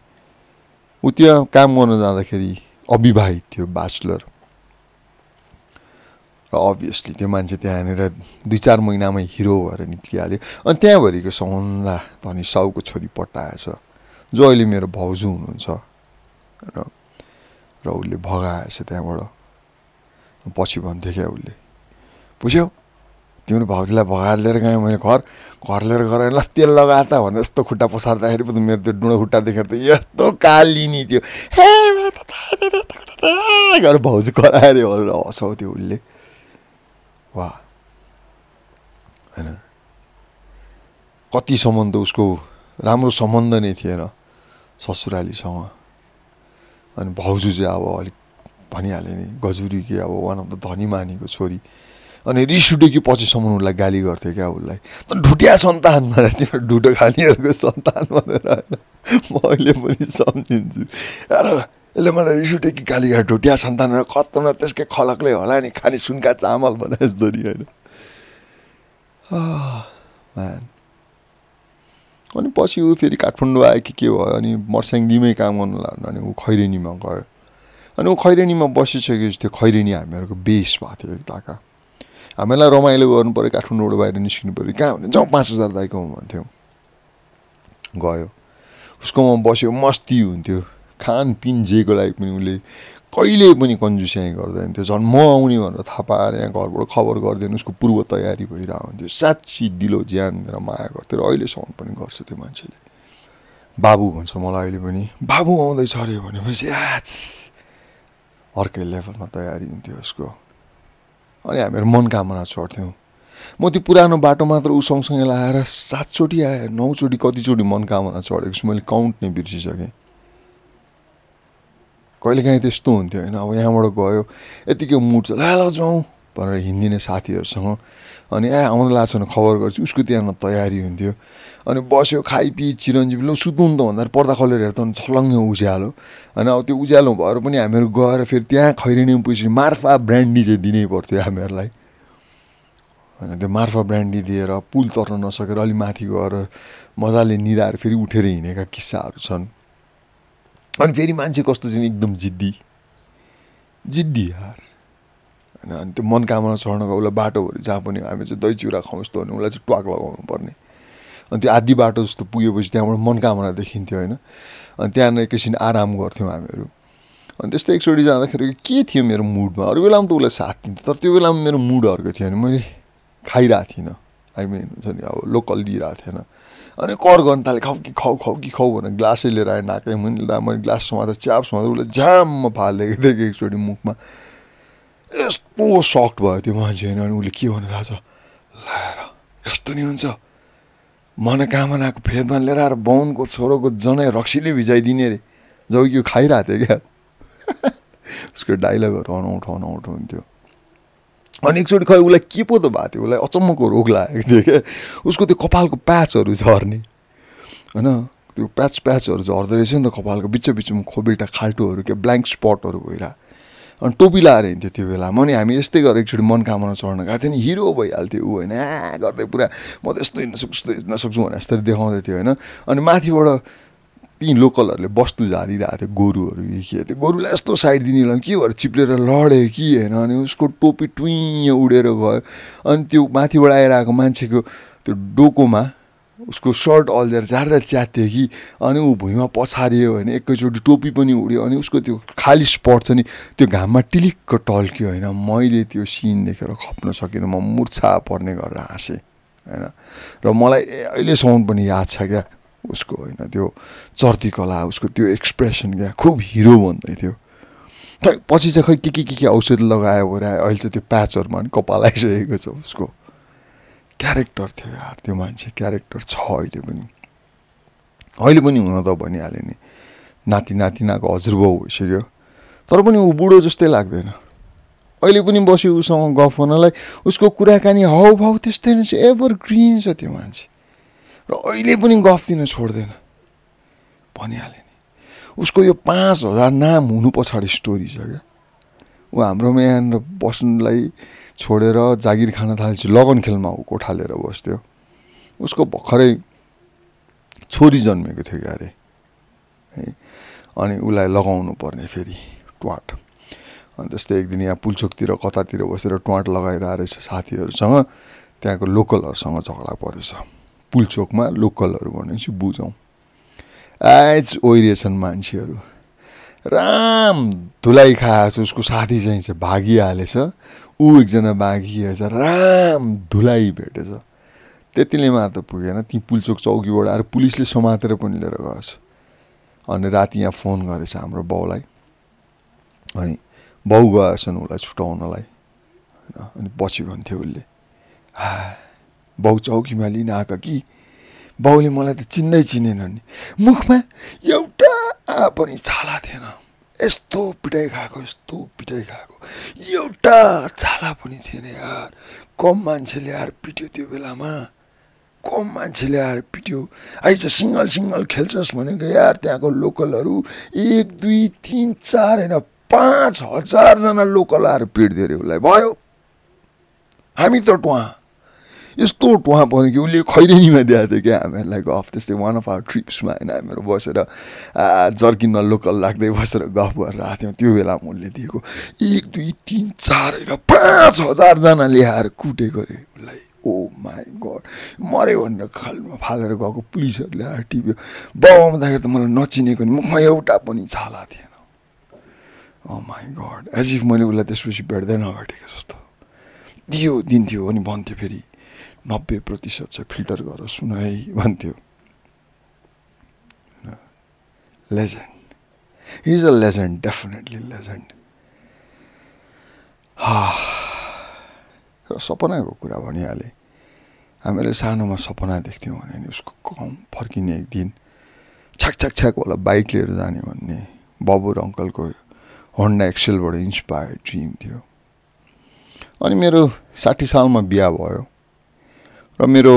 ऊ त्यहाँ काम गर्न जाँदाखेरि अविवाहित थियो ब्याचलर र अभियसली त्यो मान्छे त्यहाँनिर दुई चार महिनामै हिरो भएर निक्लिहाल्यो। अनि त्यहाँभरिको सबभन्दा धनी साउको छोरी पटाएछ जो अहिले मेरो भाउजू हुनुहुन्छ। र र उसले भगाएछ त्यहाँबाट। पछि भन्थ्यो क्या उसले। बुझ्यौ? तिम्रो भाउजूलाई भगाएर लिएर गएँ मैले घर। घर लिएर गएर ल तेल लगा त भनेर यस्तो खुट्टा पसार्दाखेरि पो त मेरो त्यो डुँडो खुट्टा देखेर त यस्तो कालिनी थियो। हे भाउजू कराएर भनेर हँसाउँथ्यो उसले। वा होइन। कतिसम्म त उसको राम्रो सम्बन्ध नै थिएन ससुरालीसँग। अनि भाउजू चाहिँ अब अलिक भनिहालेँ नि गजुरी कि अब वान अफ द धनी मानीको छोरी। अनि रिस उठ्यो कि पछिसम्म उसलाई गाली गर्थ्यो क्या उसलाई। ढुटिया सन्तान भनेर तिम्रो ढुटो खानेहरूको सन्तान भनेर होइन। म अहिले पनि सम्झिन्छु। र यसले मलाई रिस उठ्यो कि गाली गरेर ढुटिया सन्तान कत्तमा त्यसकै खलकले होला नि खाने सुनका चामल भने जस्तो नि होइन। अनि पछि ऊ फेरि काठमाडौँ आयो कि के भयो अनि मर्स्याङदीमै काम गर्नु लाग्नु अनि ऊ खैरेनीमा गयो। अनि ऊ खैरेनीमा बसिसकेपछि त्यो खैरेनी हामीहरूको बेस भएको थियो एकताका हामीलाई रमाइलो गर्नु पऱ्यो काठमाडौँबाट बाहिर निस्किनु पऱ्यो। कहाँ भने जाउँ पाँच हजार दाइकोमा भन्थ्यौँ। गयो। उसकोमा बस्यो मस्ती हुन्थ्यो। खानपिन जेको लागि पनि उसले कहिले पनि कन्जुस्याइ गर्दैन थियो। झन् म आउने भनेर थाहा पाएर यहाँ घरबाट खबर गरिदिनु उसको पूर्व तयारी भइरहेको हुन्थ्यो। साँच्ची दिलो ज्यान दिएर माया गर्थ्यो र अहिलेसम्म पनि गर्छ त्यो मान्छेले। बाबु भन्छ मलाई अहिले पनि बाबु आउँदैछ अरे भनेपछि आच अर्कै लेभलमा तयारी हुन्थ्यो उसको। अनि हामीहरू मनकामना चढ्थ्यौँ म त्यो पुरानो बाटो मात्र ऊ सँगसँगै लगाएर सातचोटि आएँ नौचोटि कतिचोटि मनकामना चढेको छु मैले काउन्ट नै बिर्सिसकेँ। कहिलेकाहीँ त्यस्तो हुन्थ्यो होइन? अब यहाँबाट गयो यतिकै मुड ल जाउँ भनेर हिँडिदिने साथीहरूसँग अनि ए आउँदा लाग्छ भने खबर गर्छु उसको त्यहाँ तयारी हुन्थ्यो। अनि बस्यो खाइपी चिरन्जीवी ल सुत्नु त भन्दाखेरि पर्दा खोलेर हेर्दा छलङ्गै उज्यालो। होइन अब त्यो उज्यालो भएर पनि हामीहरू गएर फेरि त्यहाँ खैरिने पुगेपछि मार्फा ब्रान्डी चाहिँ दिनै पर्थ्यो हामीहरूलाई। होइन त्यो मार्फा ब्रान्डी दिएर पुल तर्न नसकेर अलिक माथि गएर मजाले निधाएर फेरि उठेर हिँडेका किस्साहरू छन्। अनि फेरि मान्छे कस्तो चाहिँ एकदम जिद्दी। जिद्दी यार। होइन अनि त्यो मनकामना चढ्नको उसलाई बाटोभरि जहाँ पनि हामी चाहिँ दही चिउरा खाउँ यस्तो भने उसलाई चाहिँ ट्वाक लगाउनु पर्ने। अनि त्यो आधी बाटो जस्तो पुगेपछि त्यहाँबाट मनकामना देखिन्थ्यो होइन। अनि त्यहाँनिर एकैछिन आराम गर्थ्यौँ हामीहरू। अनि त्यस्तै एकचोटि जाँदाखेरि के थियो मेरो मुडमा? अरू बेलामा त उसलाई साथ दिन्थ्यो तर त्यो बेलामा मेरो मुड अर्को थियो भने मैले खाइरहेको थिइनँ। आई मिन हुन्छ नि अब लोकल दिइरहेको थिएन। अनि कर गर्नु थालेँ खाउ कि खाउ खाउ कि खाउ भनेर ग्लासै लिएर आएँ नाकै मुनि मैले ग्लास समाएर च्याप समाएर उसले जाममा फालिदिएको थिएँ एकचोटि मुखमा। यस्तो सक्ट भयो त्यो मान्छे होइन अनि उसले के भन्नु थाहा छ लाएर यस्तो नि हुन्छ। मनोकामनाको फेदमा लिएर आएर बाहुनको छोरोको जनै रक्सीले भिजाइदिने अरे। जब यो खाइरहेको थियो क्या? <laughs> उसको डाइलगहरू अनौठो अनौठो हुन्थ्यो। अनि एकचोटि खै उसलाई के पो त भएको थियो? उसलाई अचम्मको रोग लागेको थियो क्या। उसको त्यो कपालको प्याचहरू झर्ने। होइन? त्यो प्याच प्याचहरू झर्दो रहेछ नि त कपालको। बिच बिचमा खोबेटा खाल्टोहरू क्या ब्ल्याङ्क स्पटहरू भइरहेको। अनि टोपी लाएर हिँड्थ्यो त्यो बेलामा। अनि हामी यस्तै गरेर एकचोटि मनकामना चढ्न गएको थियो। नि हिरो भइहाल्थ्यो ऊ होइन। गर्दै पुरा म त यस्तो हिँड्न सक्छु यस्तो हिँड्न सक्छु भनेर यस्तरी देखाउँदै थियो होइन। अनि माथिबाट ती लोकलहरूले वस्तु झारिरहेको थियो गोरुहरू के त्यो गोरुलाई यस्तो साइड दिने के भएर चिप्लेर लड्यो कि होइन? अनि उसको टोपी टुइँ उडेर गयो। अनि त्यो माथिबाट आइरहेको मान्छेको त्यो डोकोमा उसको सर्ट अल्झेर झारेर च्यात्यो कि अनि ऊ भुइँमा पछारियो होइन एकैचोटि टोपी पनि उड्यो अनि उसको त्यो खाली स्पट छ नि त्यो घाममा टिलिक्क टल्क्यो होइन। मैले त्यो सिन देखेर खप्न सकिनँ म मुर्छा पर्ने गरेर हाँसेँ होइन। र मलाई अहिलेसम्म पनि याद छ क्या उसको होइन त्यो चर्ती कला उसको त्यो एक्सप्रेसन क्या खुब हिरो भन्दै थियो। पछि चाहिँ खै के के के के औषध लगायो भने अहिले चाहिँ त्यो प्याचहरूमा कपाल आइसकेको छ उसको। क्यारेक्टर थियो यार त्यो मान्छे क्यारेक्टर छ अहिले पनि। अहिले पनि हुन त भनिहालेँ नि नाति नातिनाको हजुरबाउ भइसक्यो। तर पनि ऊ बुढो जस्तै लाग्दैन। अहिले पनि बस्यो उसँग गफ गर्नलाई उसको कुराकानी हाउभाउ त्यस्तै नै छ एभर ग्रिन छ त्यो मान्छे। र अहिले पनि गफ दिन छोड्दैन। भनिहालेँ नि उसको यो पाँच हजार नाम हुनु पछाडि स्टोरी छ क्या। ऊ हाम्रोमा यहाँनिर बस्नुलाई छोडेर जागिर खान थालेपछि लगन खेलमा ऊ कोठा लिएर बस्थ्यो। उसको भर्खरै छोरी जन्मेको थियो क्या अरे है? अनि उसलाई लगाउनु पर्ने फेरि ट्वाट। अनि त्यस्तै एक दिन यहाँ पुल्चोकतिर कतातिर बसेर ट्वाट लगाइरहेको रहेछ साथीहरूसँग त्यहाँको लोकलहरूसँग झगडा परेछ। पुल्चोकमा लोकलहरू भनेपछि बुझौँ। एज ओइरेछन् मान्छेहरू। राम धुलाइ खाएछ उसको साथी चाहिँ भागिहालेछ। ऊ एकजना बाँकिएछ राम धुलाइ भेटेछ। त्यतिले मात्र पुगेन ती पुलचोक चौकीबाट आएर पुलिसले समातेर पनि लिएर गएछ। अनि राति यहाँ फोन गरेछ हाम्रो बाउलाई। अनि बाउ गएछन् उसलाई छुट्याउनलाई होइन अनि पछि भन्थ्यो उसले हा बाउ चौकीमा लिन आएको कि? बाउले मलाई त चिन्दै चिनेन नि। मुखमा एउटा पनि छाला थिएन। यस्तो पिटाइ खाएको यस्तो पिटाइ खाएको। एउटा छाला पनि थिएन यार। कम मान्छेले आएर पिट्यो त्यो बेलामा। कम मान्छेले आएर पिट्यो। आइज सिङ्गल सिङ्गल खेल्छस् भनेको यार त्यहाँको लोकलहरू। एक दुई तिन चार होइन पाँच हजारजना लोकल आएर पिट्दियो अरे उसलाई। भयो। हामी त टुवा। यस्तो टुवा पऱ्यो कि उसले खैरेनीमा दिएको थियो क्या हामीहरूलाई गफ त्यस्तै वान अफ आवर ट्रिप्समा होइन हामीहरू बसेर जर्किनमा लोकल लाग्दै बसेर गफ गरेर आएको थियौँ त्यो बेलामा उसले दिएको एक दुई तिन चार होइन पाँच हजारजना ल्याएर कुटेको अरे उसलाई ओ माई गड मऱ्यो भनेर खालमा फालेर गएको पुलिसहरूले आएर टिप्यो बाउ आउँदाखेरि त मलाई नचिनेको नि मुखमा एउटा पनि छाला थिएन oh my God as if मैले उसलाई त्यसपछि भेट्दै नभेटेको जस्तो दियो दिन्थ्यो अनि भन्थ्यो फेरि नब्बे प्रतिशत चाहिँ फिल्टर गर सुन है भन्थ्यो legend is a legend definitely legend र सपनाको कुरा भनिहालेँ हामीले सानोमा सपना देख्थ्यौँ भने नि उसको कम फर्किने एक दिन छ्याक छ्याक छ्याक होला बाइक लिएर जाने भन्ने बबु र अङ्कलको होन्डा एक्सेलबाट इन्सपायर्ड ड्रिम थियो अनि मेरो साठी सालमा बिहा भयो र मेरो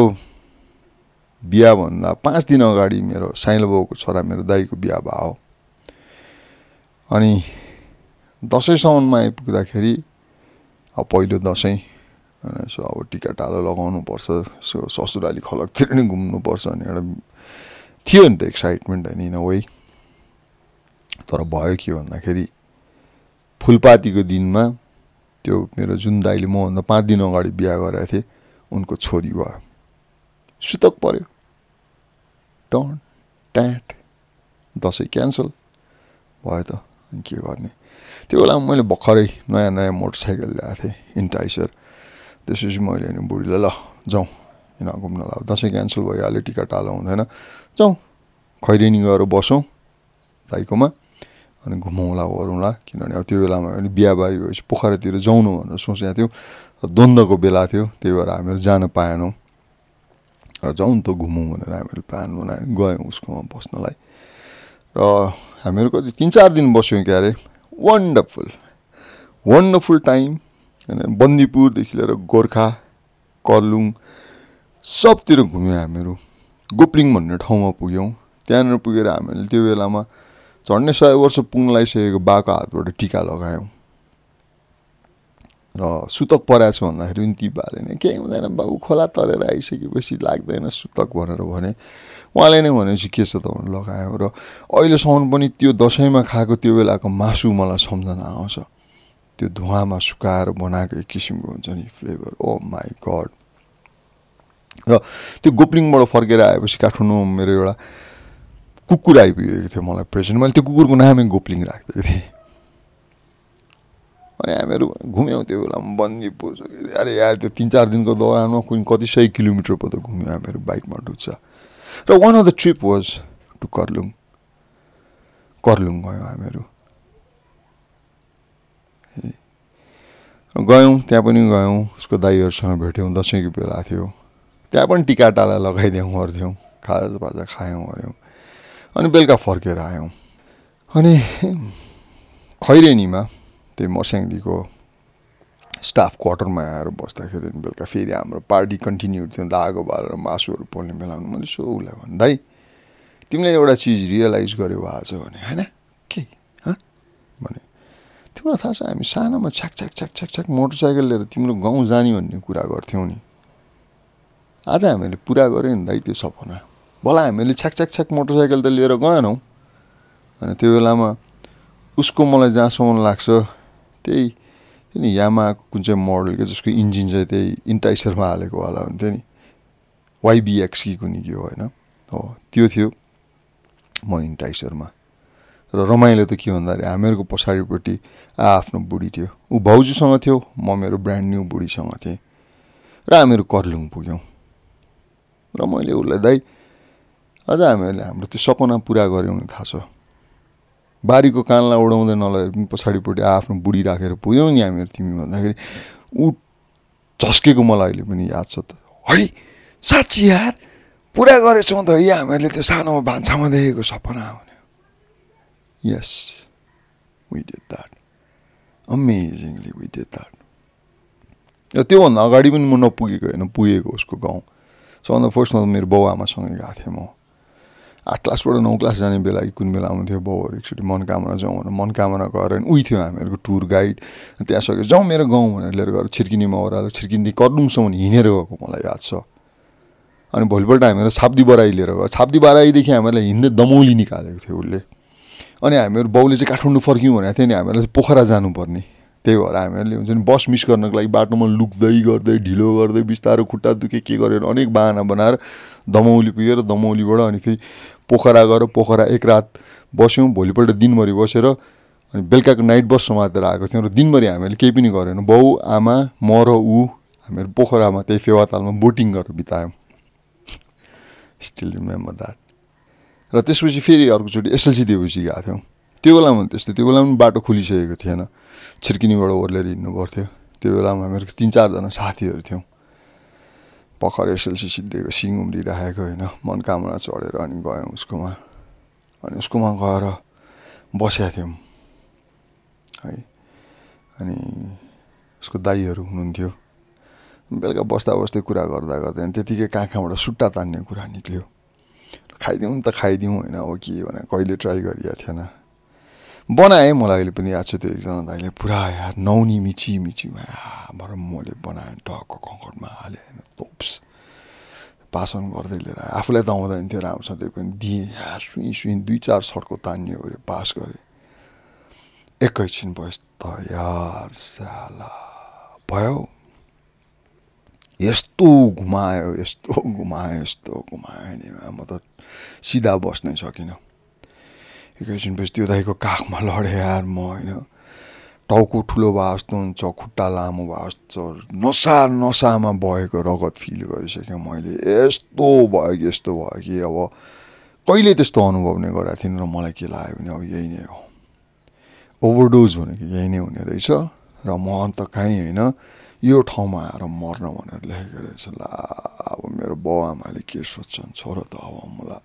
बिहाभन्दा पाँच दिन अगाडि मेरो साइलो बाउको छोरा मेरो दाईको बिहा भयो। अनि दसैँसम्ममा आइपुग्दाखेरि अब पहिलो दसैँ सो अब टिका टालो लगाउनुपर्छ सो ससुराली खलकतिर नि घुम्नुपर्छ अनि एउटा थियो नि त एक्साइटमेन्ट होइन इन वे। तर भयो के भन्दाखेरि फुलपातीको दिनमा त्यो मेरो जुन दाइले मभन्दा पाँच दिन अगाडि बिहा गरेको थिएँ उनको छोरी भयो सुतक पऱ्यो टन ट्याट दसैँ क्यान्सल। भयो त अनि के गर्ने? त्यो बेलामा मैले भर्खरै नयाँ नयाँ मोटरसाइकल ल्याएको थिएँ इन्टाइसर त्यसपछि मैले अनि बुढीलाई ल जाउँ। किन घुम्न ल दसैँ क्यान्सल भइहाल्यो टिका टालो हुँदैन। जाउँ। खैरेनी गएर बसौँ दाइकोमा अनि घुमाउँला गरौँला किनभने अब त्यो बेलामा बिहा बारी भएपछि पोखरातिर जाउँ भनेर सोचेको थियौँ। द्वन्द्वको बेला थियो त्यही भएर हामीहरू जान पाएनौँ। र जाउँ त घुमौँ भनेर हामीहरू प्लान बनाएर गयौँ उसकोमा बस्नलाई। र हामीहरू कति तिन चार दिन बस्यौँ क्यारे। वन्डरफुल वन्डरफुल टाइम होइन बन्दीपुरदेखि लिएर गोर्खा कर्लुङ सबतिर घुम्यौँ हामीहरू। गोप्लिङ भन्ने ठाउँमा पुग्यौँ। त्यहाँनिर पुगेर हामीले त्यो बेलामा झन्डै सय वर्ष पुग्न लगाइसकेको बाको हातबाट टिका लगायौँ। र सुतक पराएको छ भन्दाखेरि पनि ती बाले नै केही हुँदैन बाबु खोला तरेर आइसकेपछि लाग्दैन सुतक भनेर भने। उहाँले नै भनेपछि के छ त भनेर लगायौँ। र अहिलेसम्म पनि त्यो दसैँमा खाएको त्यो बेलाको मासु मलाई सम्झना आउँछ। त्यो धुवामा सुकाएर बनाएको एक किसिमको हुन्छ नि फ्लेभर। ओ माई गड र त्यो गोप्लिङबाट फर्केर आएपछि काठमाडौँमा मेरो एउटा कुकुर आइपुगेको थियो मलाई प्रेजेन्ट। मैले त्यो कुकुरको नामै गोप्लिङ राखिदिएको थिएँ। अनि हामीहरू घुम्यौँ त्यो बेलामा बन्दीपुर अरे यार त्यो तिन चार दिनको दौरानमा कुनै कति सय किलोमिटर पो त घुम्यौँ हामीहरू बाइकमा डुच्छ र one of the trip was to Karlung Karlung गयौँ हामीहरू गयौँ त्यहाँ पनि गयौँ उसको दाईहरूसँग भेट्यौँ दसैँको बेला थियो त्यहाँ पनि टिका टाला गर्थ्यौँ खाजा बाजा खायौँ गऱ्यौँ अनि बेलुका फर्केर आयौँ अनि खैरेनीमा त्यही मर्स्याङदीको स्टाफ क्वार्टरमा आएर बस्दाखेरि बेलुका फेरि हाम्रो पार्टी कन्टिन्यू थियो दागो बालेर मासुहरू पोल्ने बेलामा मैले सो उसलाई भने दाइ तिमीले एउटा चिज रियलाइज गर्यो आज भने होइन? के? भने तिमीलाई थाहा छ हामी सानोमा छ्याक छ्याक छ्याक छ्याक छ्याक मोटरसाइकल लिएर तिम्रो गाउँ जाने भन्ने कुरा गर्थ्यौँ नि। आज हामीले पुरा गऱ्यौँ नि दाइ त्यो सपना। भला हामीले छ्याक छ्याक छ्याक मोटरसाइकल त लिएर गएनौँ। अनि त्यो बेलामा उसको मलाई जहाँसम्म लाग्छ त्यही नि यामाको कुन चाहिँ मोडल के जसको इन्जिन चाहिँ त्यही इन्टाइसरमा हालेको वाला हुन्थ्यो नि। वाइबिएक्स कि कुनै के हो होइन? हो त्यो थियो म इन्टाइसरमा। र रमाइलो त के भन्दाखेरि हामीहरूको पछाडिपट्टि आफ्नो बुढी थियो। ऊ भाउजूसँग थियो म मेरो ब्रान्ड न्यू बुढीसँग थिएँ। र हामीहरू कर्लुङ पुग्यौँ। र मैले उसलाई दाइ अझ हामीहरूले हाम्रो त्यो सपना पुरा गऱ्यौँ थाहा छ। बारीको कानलाई उडाउँदै नलगेर पनि पछाडिपट्टि आफ्नो बुढी राखेर पुग्यौँ नि हामीहरू तिमी भन्दाखेरि ऊ झस्केको मलाई अहिले पनि याद छ त। है साँच्ची यार पुरा गरेछौँ त है हामीहरूले त्यो सानो भान्सामा देखेको सपना भन्यो yes did that amazingly did that र त्योभन्दा अगाडि पनि म नपुगेको होइन पुगेको उसको गाउँ। सबभन्दा फर्स्टमा त मेरो बाउ आमासँगै गएको थिएँ म। आठ क्लासबाट नौ क्लास जाने बेला कुन बेला आउँथ्यो बाउहरू एकचोटि मनकामना जाउँ भनेर मनकामना गएर उही थियो हामीहरूको टुर गाइड त्यहाँ सकेर जाउँ मेरो गाउँ भनेर लिएर गएर छिर्किनीमा ओह्रालो छिर्किनी कर्लुङसम्म हिँडेर गएको मलाई याद छ। अनि भोलिपल्ट हामीहरू छाप्दी बराई लिएर गयो। छाप्दी बराईदेखि हामीलाई हिँड्दै दमौली निकालेको थियो उसले। अनि हामीहरू बाउले चाहिँ काठमाडौँ फर्क्यौँ भनेको थियो नि हामीहरूलाई पोखरा जानुपर्ने। त्यही भएर हामीहरूले हुन्छ नि बस मिस गर्नको लागि बाटोमा लुक्दै गर्दै ढिलो गर्दै बिस्तारो खुट्टा दुखे के गरेर अनेक बाहना बनाएर दमौली पुगेर दमौलीबाट अनि फेरि पोखरा गएर पोखरा एक रात बस्यौँ भोलिपल्ट दिनभरि बसेर अनि बेलुकाको नाइट बस समातेर आएको थियौँ र दिनभरि हामीले केही पनि गरेन। बाउ आमा म र ऊ हामीहरू पोखरामा त्यही फेवातालमा बोटिङ गरेर बितायौँ। स्टिल रिमेम्बर द्याट र त्यसपछि फेरि अर्कोचोटि एसएलसी दिएपछि गएको थियौँ। त्यो बेलामा त्यस्तो त्यो बेलामा बाटो खोलिसकेको थिएन। छिर्किनीबाट ओर्लेर हिँड्नु पर्थ्यो त्यो बेलामा हामीहरू तिन चारजना साथीहरू थियौँ। भर्खर एसएलसी सिद्धिएको सिङ उम्रिराखेको होइन। मनकामना चढेर अनि गयौँ उसकोमा। अनि उसकोमा गएर बसेका थियौँ। है। अनि उसको दाईहरू हुनुहुन्थ्यो। बेलुका बस्दा बस्दै कुरा गर्दा गर्दै त्यतिकै कहाँ सुट्टा तान्ने कुरा निक्ल्यो। खाइदिउँ त खाइदिउँ होइन अब के भने कहिले ट्राई गरिएको थिएन। बनाएँ। मलाई अहिले पनि याद छ त्यो एकजना दाइले पुरा यार नौनी मिची मिचीमा भएर मैले बनाएँ टक्क कङ्कडमा हालेँ होइन तोप्स। पासन गर्दै लिएर आफूलाई त आउँदैन थियो राम्रोसँग त्यो पनि। दिएँ यार सुई सुई दुई चार सड्को तानियो अरे पास गरेँ। एकैछिन भयो त यार साला भयो। यस्तो घुमायो यस्तो घुमायो यस्तो घुमायो नि म त सिधा बस्नै सकिनँ। एकैछिनपछि त्यो दाइको काखमा लडेँ यार म होइन। टाउको ठुलो भए जस्तो हुन्छ खुट्टा लामो भए जस्तो नसा नसामा बगेको रगत फिल गरिसकेँ मैले। यस्तो भयो कि यस्तो भयो कि अब कहिले त्यस्तो अनुभव नै गरेको थिइनँ र मलाई के लाग्यो भने अब यही नै हो। ओभरडोज भनेको यही नै हुने रहेछ। र म अन्त कहीँ होइन यो ठाउँमा आएर मर्न भनेर लेखेको रहेछ। ला अब मेरो बाउ आमाले के सोध्छन् छोरो त अब मलाई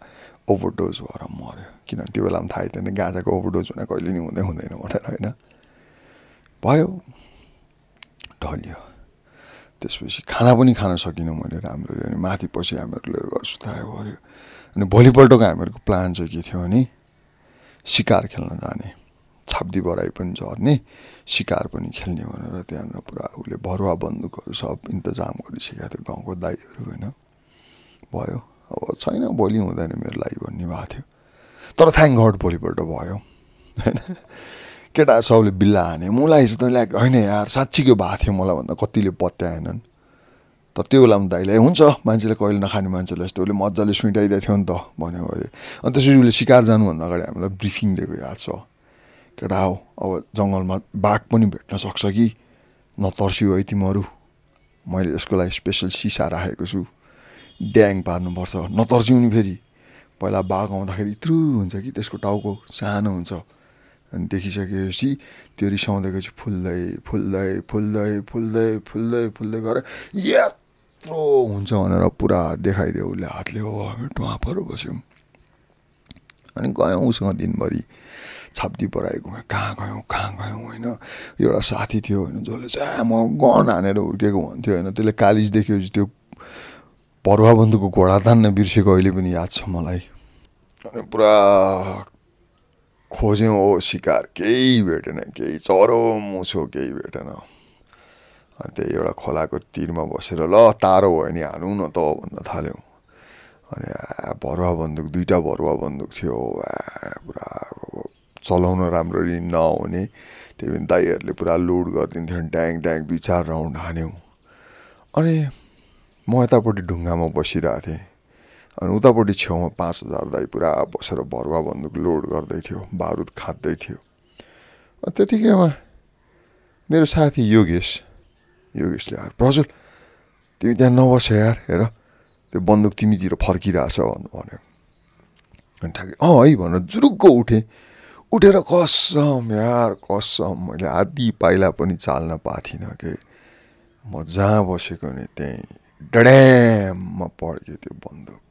ओभरडोज भएर मऱ्यो किनभने त्यो बेला थाहै थिएन गाँजाको ओभरडोज हुने कहिले नि हुँदै हुँदैन भनेर होइन। भयो ढलियो। त्यसपछि खाना पनि खान सकिनँ मैले राम्ररी अनि माथि पछि हामीहरू लिएर घर सुतायो गऱ्यो अनि भोलिपल्टको हामीहरूको प्लान चाहिँ के थियो भने सिकार खेल्न जाने। छाप्दी बराई पनि झर्ने सिकार पनि खेल्ने भनेर त्यहाँनिर पुरा उसले भरुवा बन्दुकहरू सब इन्तजाम गरिसकेको थियो गाउँको दाईहरू होइन। भयो। अब छैन भोलि हुँदैन मेरो लागि भन्ने भएको थियो। तर थ्याङ्क गड भोलिपल्ट भयो। होइन? केटाहरू सबले बिल्ला हाने। मलाई चाहिँ तैँले होइन यार साँच्चीको भएको थियो मलाई भन्दा कतिले पत्याएनन्। तर त्यो बेलामा दाइले हुन्छ मान्छेले कहिले नखाने मान्छेले यस्तो उसले मजाले सुइटाइदिएको थियो नि त। भन्यो। अरे अनि त्यसरी उसले सिकार जानुभन्दा अगाडि हामीलाई ब्रिफिङ दिएको याद छ। केटा हो अब जङ्गलमा बाघ पनि भेट्न सक्छ कि? नतर्सियो है तिमीहरू। मैले यसको लागि स्पेसल सिसा राखेको छु। ड्याङ पार्नुपर्छ। नतर्सिउनु फेरि। पहिला बाघ आउँदाखेरि इत्रु हुन्छ कि त्यसको टाउको? सानो हुन्छ। अनि देखिसकेपछि त्यो रिसाउँदैको चाहिँ फुल्दै फुल्दै फुल्दै फुल्दै फुल्दै फुल्दै गएर यत्रो हुन्छ भनेर पुरा देखाइदियो उसले हातले। हो हामी टुवापहरू बस्यौँ। अनि गयौँ उसँग दिनभरि छाप्दी गयौँ कहाँ गयौँ कहाँ गयौँ होइन एउटा साथी थियो होइन जसले चाहिँ म गन हानेर हुर्केको भन्थ्यो होइन त्यसले कालिज देखेपछि त्यो परुवा बन्धुको घोडा तान्न बिर्सेको अहिले पनि याद छ मलाई अनि पुरा खोज्यौँ हो सिकार केही भेटेन केही चरो मुछो केही भेटेन अनि एउटा खोलाको तिरमा बसेर ल तारो भयो नि हालौँ न त भन्न थाल्यौँ अनि भरुवा बन्दुक दुइटा भरुवा बन्दुक थियो। पुरा चलाउन राम्ररी नहुने। त्यही पनि दाईहरूले पुरा लोड गरिदिन्थ्यो ड्याङ ड्याङ दुई चार राउन्ड हान्यौँ। अनि म यतापट्टि ढुङ्गामा बसिरहेको थिएँ। अनि उतापट्टि छेउमा पाँच हजार दाई पुरा बसेर भरुवा बन्दुक लोड गर्दै थियो बारुद खाँदै थियो। त्यतिकैमा मेरो साथी योगेश योगेशले यार प्रजुल तिमी त्यहाँ नबस यार हेर। त्यो बन्दुक तिमीतिर फर्किरहेछ भन्यो। अनि ठ्याक्कै अँ है भनेर जुरुक्क उठेँ। उठेर कसम यार कसम मैले आधी पाइला पनि चाल्न पाएको थिइनँ कि। म जहाँ बसेको नि त्यहीँ डड्याममा पड्क्यो त्यो बन्दुक।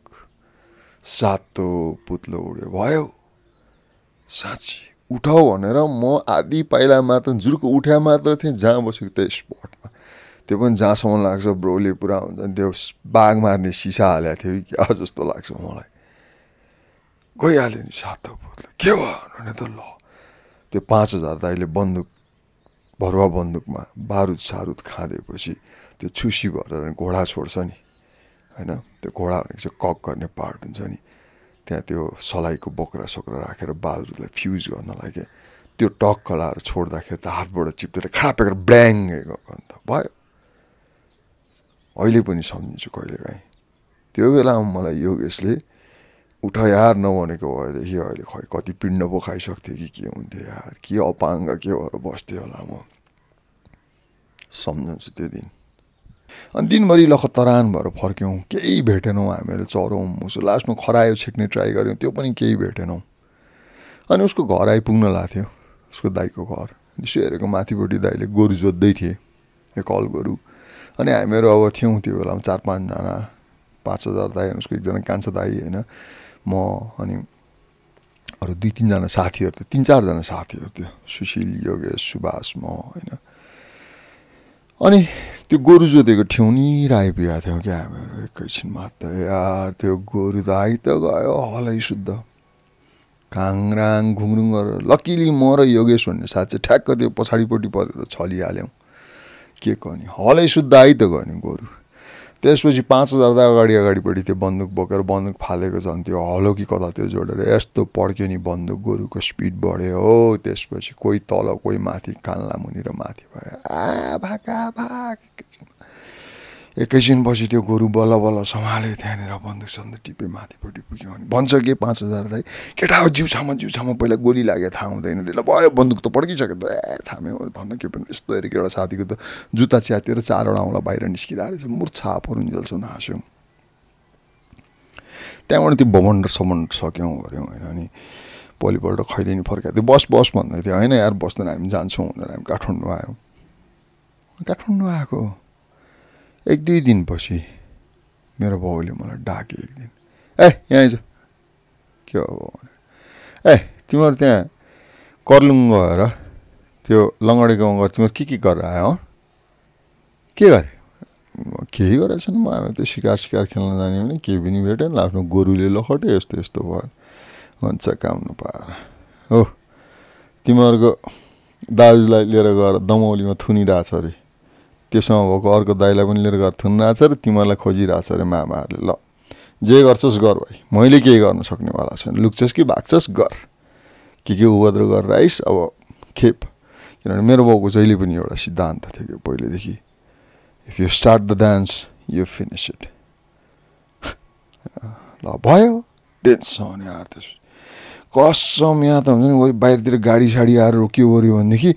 सातो पुत्लो उड्यो। भयो साँच्ची उठाऊ भनेर म आधी पाइला मात्र जुर्को उठ्या मात्र थिएँ जहाँ बसेको त्यो स्पटमा। त्यो पनि जहाँसम्म लाग्छ ब्रोले पुरा हुन्छ नि त्यो बाघ मार्ने सिसा हालेको थियो कि क्या जस्तो लाग्छ मलाई। गइहाल्यो नि सातो पुत्लो। के भयो भने त ल। त्यो पाँच हजार दाइले बन्दुक भरुवा बन्दुकमा बारुद सारुद खाँदेपछि त्यो छुसी भएर घोडा छोड्छ नि होइन? त्यो घोडा भनेको चाहिँ कक गर्ने पार्ट हुन्छ नि। त्यहाँ त्यो सलाइको बोक्रा सोक्रा राखेर बालुलाई फ्युज गर्नलाई के त्यो टक कलाएर छोड्दाखेरि त हातबाट चिप्टेर खापेर ब्ल्याङ्गै गएको अन्त। भयो। अहिले पनि सम्झिन्छु कहिले काहीँ। त्यो बेलामा मलाई योगेशले उठ यार नभनेको भएदेखि अहिले खै कति पिण्ड पो खाइसक्थ्यो कि के हुन्थ्यो यार के अपाङ्ग के भएर बस्थ्यो होला म। सम्झन्छु त्यो दिन। अनि दिनभरि लखतरान भएर फर्क्यौँ केही भेटेनौँ हामीहरू चरौँ उसो लास्टमा खरायो छेक्ने ट्राई गऱ्यौँ त्यो पनि केही भेटेनौँ। अनि उसको घर आइपुग्न लाग्थ्यो उसको दाईको घर। यसो हेरेको माथिपट्टि दाईले गोरु जोत्दै थिए एक कल गोरु अनि हामीहरू अब थियौँ त्यो बेलामा चार पाँचजना पाँच हजार दाई उसको एकजना कान्छा दाई होइन म अनि अरू दुई तिनजना साथीहरू थियो तिन चारजना साथीहरू थियो सुशील योगेश सुभाष म होइन। अनि त्यो गोरु जोतेको ठेउनी आइपुगेको थियौँ क्या हामीहरू एकैछिनमा त यार त्यो गोरु त त गयो हलै शुद्ध। काङराङ घुङरुङ गरेर लकिली म र योगेश भन्ने साथ चाहिँ ठ्याक्क त्यो पछाडिपट्टि परेर छलिहाल्यौँ। के गर्ने? हलै शुद्ध आइ त गयो नि गोरु। त्यसपछि पाँच हजार त अगाडि अगाडिपट्टि त्यो बन्दुक बोकेर बन्दुक फालेको छन् त्यो हलो कि कतातिर जोडेर यस्तो पड्क्यो नि बन्दुक गोरुको स्पिड बढ्यो हो। त्यसपछि कोही तल कोही माथि कान्ला मुनि र माथि भयो। आ भाग एकैछिनपछि त्यो गोरु बल्ल बल्ल सम्हाल्यो त्यहाँनिर बन्दुक सन्दुक टिपे माथिपट्टि पुग्यो भने भन्छ कि पाँच हजार दाइ केटा हो जिउ छामा जिउ पहिला गोली लाग्यो थाहा हुँदैन ल भयो बन्दुक त पड्किसक्यो त। ए थाम्यो भन्न के पनि यस्तो हेरेको एउटा साथीको त जुत्ता च्यातेर चारवटा आउँला बाहिर निस्किरहेको रहेछ। मुर्छा फरुन्जेलसम्म हाँस्यौँ। त्यहाँबाट त्यो भमन्डर समन्डर सक्यौँ गऱ्यौँ होइन अनि भोलिपल्ट खैदिनी फर्काएको थियो बस बस भन्दै थियो। होइन यार बस्दैन हामी जान्छौँ भनेर हामी काठमाडौँ आयौँ। काठमाडौँ आएको। एक दुई दिनपछि मेरो बाउले मलाई डाके एक दिन। ए यहाँ आइज। के हो ए तिमीहरू त्यहाँ कर्लुङ गएर त्यो लङ्गडे गाउँ गएर तिमीहरू के के गरेर आयो के गरे? केही गरेको छैन म हामी त्यो सिकार सिकार खेल्न जाने भने केही पनि भेटेन। आफ्नो गोरुले लखट्यो यस्तो यस्तो भयो। हुन्छ काम नपाएर हो तिमीहरूको दाजुलाई लिएर गएर दमौलीमा थुनिरहेछ अरे। त्योसँग भएको अर्को दाइलाई पनि लिएर गएर थुनिरहेछ र तिमीहरूलाई खोजिरहेछ अरे मामाहरूले। ल जे गर्छस् गर भाइ मैले केही गर्न सक्नेवाला छैन। लुक्छस् कि भाग्छस्? गर। के के उपद्रो गरेर आइस? अब खेप। किनभने मेरो बाउको जहिले पनि एउटा सिद्धान्त थियो कि पहिलेदेखि। If you start the dance you finish it ल भयो। टेन्सन यार त्यस कसम यहाँ त हुन्छ नि बाहिरतिर गाडी साडी आएर रोक्यो गऱ्यो भनेदेखि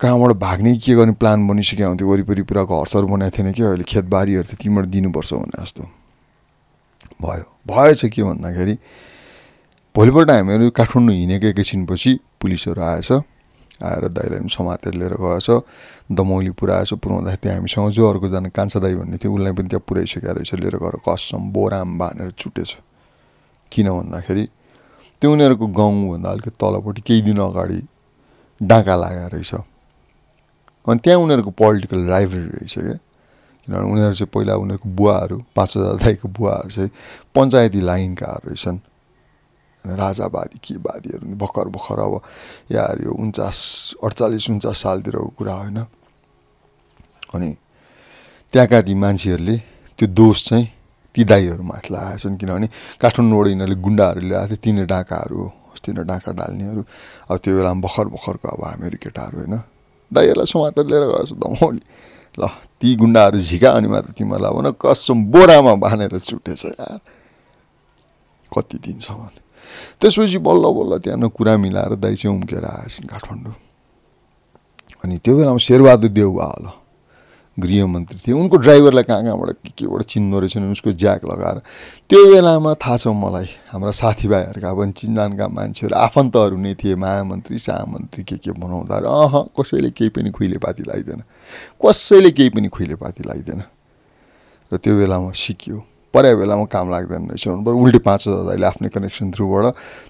कहाँबाट भाग्ने के गर्ने प्लान बनिसक्यो हुन्थ्यो वरिपरि पुरा घरसहरू बनाएको थिएन कि अहिले खेतबारीहरू थियो तिमीबाट दिनुपर्छ भने जस्तो। भयो। भएछ के भन्दाखेरि भोलिपल्ट हामीहरू काठमाडौँ हिँडेको एकैछिनपछि पुलिसहरू आएछ। आएर दाइलाई पनि समातेर लिएर गएछ। दमौली पुऱ्याएछ पुऱ्याउँदाखेरि त्यहाँ हामीसँग जो अर्कोजना कान्छा दाई भन्ने थियो उसलाई पनि त्यहाँ पुऱ्याइसकेको रहेछ लिएर गएर कसम बोराम बाँधेर छुटेछ। किन भन्दाखेरि त्यो उनीहरूको गाउँभन्दा अलिकति तलपट्टि केही दिन अगाडि डाँका लागेको रहेछ। अनि त्यहाँ उनीहरूको पोलिटिकल राइभरी रहेछ क्या। किनभने उनीहरू चाहिँ पहिला उनीहरूको बुवाहरू पाँच हजार दाईको बुवाहरू चाहिँ पञ्चायती लाइनका रहेछन्। राजावादी के वादीहरू भर्खर भर्खर अब यार यो उन्चास अडचालिस उन्चास सालतिरको कुरा होइन। अनि त्यहाँका ती मान्छेहरूले त्यो दोष चाहिँ ती दाईहरू माथि लगाएछन् किनभने काठमाडौँबाट यिनीहरूले गुन्डाहरू ल्याएको थियो तिनै डाँकाहरू हो अस्ति नै डाँका डाल्नेहरू। अब त्यो बेलामा भर्खर भर्खरको अब हामीहरू केटाहरू होइन। दाईहरूलाई समातेर लिएर गएछ दमौली ल ती गुन्डाहरू झिका अनि मात्र तिमीहरूलाई भन कसम बोरामा बाँधेर छुटेछ यार। कति दिनसम्म त्यसपछि बल्ल बल्ल त्यहाँ कुरा मिलाएर दाइ चाहिँ उम्केर आएछन् काठमाडौँ। अनि त्यो बेलामा शेरबहादुर देउबा होला। गृहमन्त्री थिए। उनको ड्राइभरलाई कहाँ कहाँबाट के केबाट चिन्दो रहेछन् उसको ज्याक लगाएर। त्यो बेलामा थाहा छ मलाई हाम्रा साथीभाइहरूका पनि चिन्जानका मान्छेहरू आफन्तहरू नै थिए महामन्त्री सामन्त्री के के बनाउँदा अह कसैले केही पनि खुइले पाती लगाइदिएन। कसैले केही पनि खुइले पाती लगाइदिएन। र त्यो बेलामा सिक्यो। पर्या बेलामा काम लाग्दैन रहेछ। भन्नु उल्टे पाँच दाइले आफ्नै कनेक्सन थ्रुबाट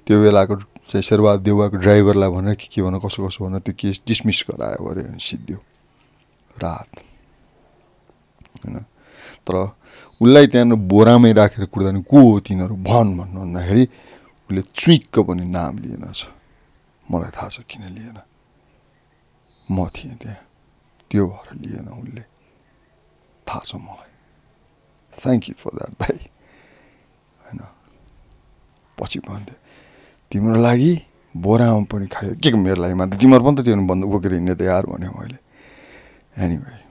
त्यो बेलाको चाहिँ शेरबहादुर देउवाको ड्राइभरलाई भनेर के के भन कसो कसो भनेर त्यो केस डिसमिस गरायो अरे अनि सिद्धियो। रात। होइन? तर उसलाई त्यहाँनिर बोरामै राखेर कुर्दा नि को हो तिनीहरू भन भन्नु भन्दाखेरि उसले चुइक्क पनि नाम लिएन छ। मलाई थाहा छ किन लिएन। म थिएँ त्यहाँ। त्यो भएर लिएन उसले। थाहा छ मलाई। थ्याङ्क यू फर द्याट भाइ होइन? पछि भन्थ्यो तिम्रो लागि बोरामा पनि खायो। के मेरो लागि मात्र? तिमीहरू पनि त त्यो बन्द बोकेर हिँड्ने त यार भन्यो मैले। एनिवे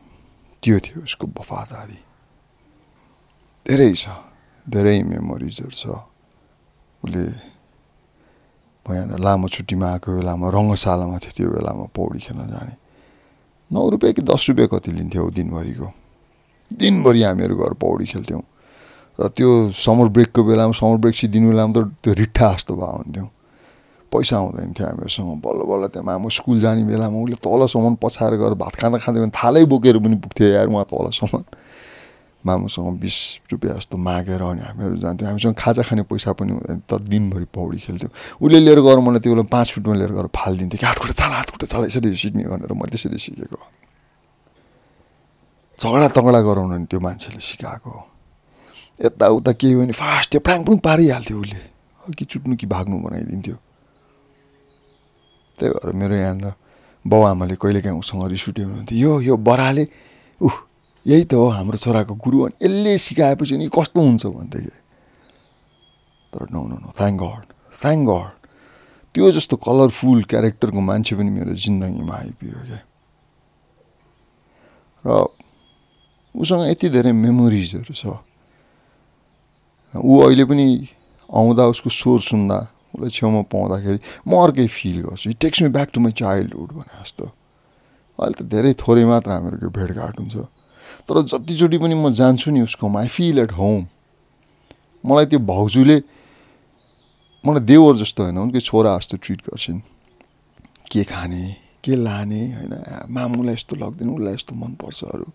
त्यो थियो उसको वफादारी धेरै छ धेरै मेमोरिजहरू छ उसले भएन लामो छुट्टीमा आएको बेलामा रङ्गशालामा थियो त्यो बेलामा पौडी खेल्न जाने नौ रुपियाँ कि दस रुपियाँ कति लिन्थ्यो दिनभरिको दिनभरि हामीहरू गएर पौडी खेल्थ्यौँ र त्यो समर ब्रेकको बेलामा समर ब्रेक सिद्धिने बेलामा त त्यो रिट्ठा जस्तो भयो हुन्थ्यौँ पैसा आउँदैन थियो हामीहरूसँग। बल्ल बल्ल त्यहाँ मामु स्कुल जाने बेलामा उसले तलसम्म पछाएर गएर भात खाँदा खाँदै भने थालै बोकेर पनि पुग्थ्यो यार उहाँ तलसम्म। मामुसँग बिस रुपियाँ जस्तो मागेर अनि हामीहरू जान्थ्यौँ। हामीसँग खाजा खाने पैसा पनि हुँदैन तर दिनभरि पौडी खेल्थ्यौँ। उसले लिएर गएर मलाई त्यो बेला पाँच फुटमा लिएर गएर फालिदिन्थ्यो कि हात खुट्टा चाल हात खुट्टा चाल यसरी सिक्ने भनेर म त्यसरी सिकेको। झगडा तगडा गराउनु नि त्यो मान्छेले सिकाएको। यताउता केही भने फास्ट त्यो फ्याङ पनि पारिहाल्थ्यो उसले। कि चुट्नु कि भाग्नु बनाइदिन्थ्यो। त्यही भएर मेरो यहाँनिर बाउ आमाले कहिलेकाहीँ उसँग रिस उठाउनुहुन्थ्यो यो यो बराले ऊ यही त हो हाम्रो छोराको गुरु अनि यसले सिकाएपछि नि कस्तो हुन्छ भन्थे तर no no no thank god thank god त्यो जस्तो कलरफुल क्यारेक्टरको मान्छे पनि मेरो जिन्दगीमा आइपुग्यो क्या। र उसँग यति धेरै मेमोरिजहरू छ। ऊ अहिले पनि आउँदा उसको स्वर सुन्दा उसलाई छेउमा पाउँदाखेरि म अर्कै फिल गर्छु it takes me back to my childhood भने जस्तो अहिले त धेरै थोरै मात्र हामीहरूको भेटघाट हुन्छ तर जतिचोटि पनि म जान्छु नि उसकोमा आई फिल एट होम मलाई त्यो भाउजूले मलाई देवर जस्तो होइन उनकै छोरा जस्तो ट्रिट गर्छिन् के खाने के लाने होइन मामुलाई यस्तो लाग्दैन उसलाई यस्तो मनपर्छहरू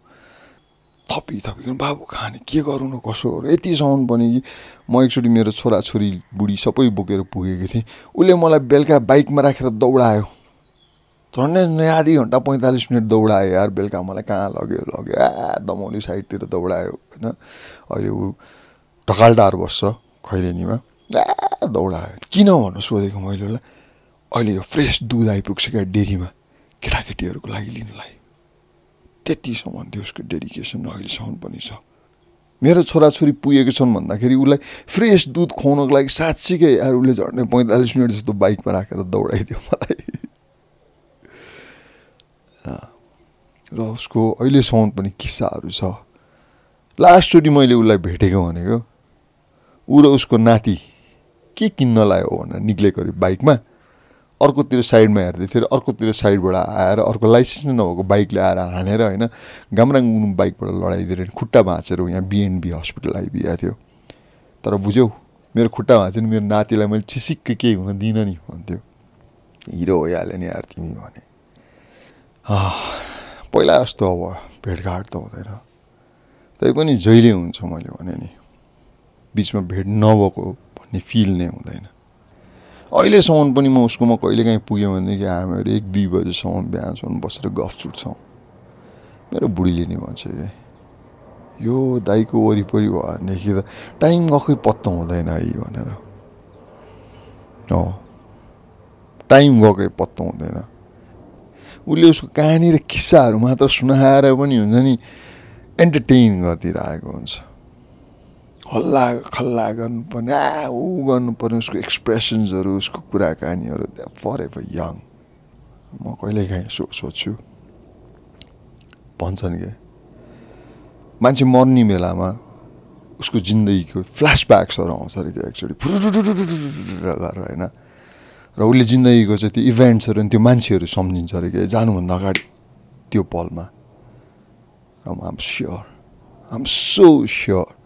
थपी थपिकन बाबु खाने के गरौँ न कसो यतिसम्म पनि कि म एकचोटि मेरो छोराछोरी बुढी सबै बोकेर पुगेको थिएँ। उसले मलाई बेलुका बाइकमा राखेर दौडायो। झन्डै आधी घन्टा पैँतालिस मिनट दौडायो। यार बेलुका मलाई कहाँ लग्यो लग्यो? आ दमौली साइडतिर दौडायो होइन? अहिले ऊ ढकालडार बस्छ खैरेनीमा। आ दौडायो। किन भन्नु सोधेको मैले उसलाई? अहिले यो फ्रेस दुध आइपुग्छ क्या डेरीमा? केटाकेटीहरूको लागि लिनुलाई। त्यतिसम्म थियो उसको डेडिकेसन अहिलेसम्म पनि छ। मेरो छोराछोरी पुगेको छन् भन्दाखेरि उसलाई फ्रेस दुध खुवाउनको लागि साँच्चीकै यार उसले झन्डै पैँतालिस मिनट जस्तो बाइकमा राखेर दौडाइदियो मलाई। <laughs> र उसको अहिलेसम्म पनि किस्साहरू छ। लास्टचोटि मैले उसलाई भेटेको भनेको ऊ र उसको नाति के किन्न लायो भनेर निक्लेको अरे बाइकमा। अर्कोतिर साइडमा हेर्दै थियो अर्कोतिर साइडबाट आएर अर्को लाइसेन्स नै नभएको बाइक ल्याएर हानेर होइन गामराङ बाइकबाट लडाइदिएर खुट्टा भाँचेर यहाँ बिएनबी हस्पिटल आइपुगेको थियो। तर बुझ्यौ मेरो खुट्टा भाँच्यो मेरो नातिलाई मैले चिसिक्क केही हुन दिइनँ नि भन्थ्यो। हिरो भइहाल्यो नि यार तिमी भने। पहिला जस्तो अब भेटघाट त हुँदैन। तैपनि जहिले हुन्छ मैले भने नि बिचमा भेट नभएको भन्ने फिल नै हुँदैन। अहिलेसम्म पनि म उसकोमा कहिलेकाहीँ पुग्यो भनेदेखि हामीहरू एक दुई बजीसम्म बिहानसम्म बसेर गफ छुट्छौँ। मेरो बुढीले नि भन्छ कि यो दाईको वरिपरि भयो भनेदेखि त टाइम गएकै पत्ता हुँदैन है भनेर। हो टाइम गएकै पत्ता हुँदैन। उसले उसको कहानी र किस्साहरू मात्र सुनाएर पनि हुन्छ नि एन्टरटेन गरिदिइरहेको हुन्छ। हल्ला खल्ला गर्नुपर्ने आ ऊ गर्नुपर्ने उसको एक्सप्रेसन्सहरू उसको कुराकानीहरू फर एभर यङ म कहिलेकाहीँ सो सोध्छु। भन्छन् कि? मान्छे मर्ने बेलामा उसको जिन्दगीको फ्ल्यासब्याक्सहरू आउँछ अरे कि एक्चुली गरेर होइन र उसले जिन्दगीको चाहिँ त्यो इभेन्ट्सहरू त्यो मान्छेहरू सम्झिन्छ अरे कि जानुभन्दा अगाडि त्यो पलमा र I'm sure I'm so sure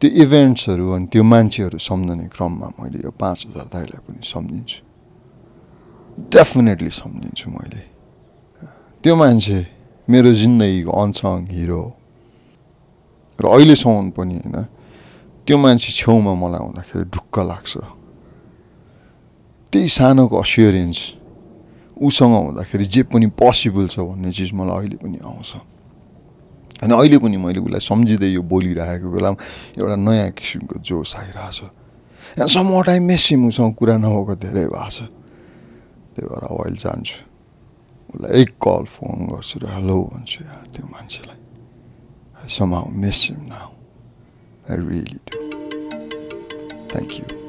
त्यो इभेन्ट्सहरू अनि त्यो मान्छेहरू सम्झने क्रममा मैले यो पाँच हजार दाइलाई पनि सम्झिन्छु। डेफिनेटली सम्झिन्छु मैले। त्यो मान्छे मेरो जिन्दगीको अनसङ हिरो र अहिलेसम्म पनि होइन त्यो मान्छे छेउमा मलाई हुँदाखेरि ढुक्क लाग्छ। त्यही सानोको अस्योरेन्स उसँग हुँदाखेरि जे पनि पोसिबल छ भन्ने चिज मलाई अहिले पनि आउँछ। होइन अहिले पनि मैले उसलाई सम्झिँदै यो बोलिरहेको बेलामा एउटा नयाँ किसिमको जोस आइरहेछ सम टाइम मेसिम उसँग कुरा नभएको धेरै भएको छ त्यही भएर अहिले जान्छु उसलाई एक कल फोन गर्छु र हेलो भन्छु यार त्यो मान्छेलाई somehow miss him now. I really. Thank you.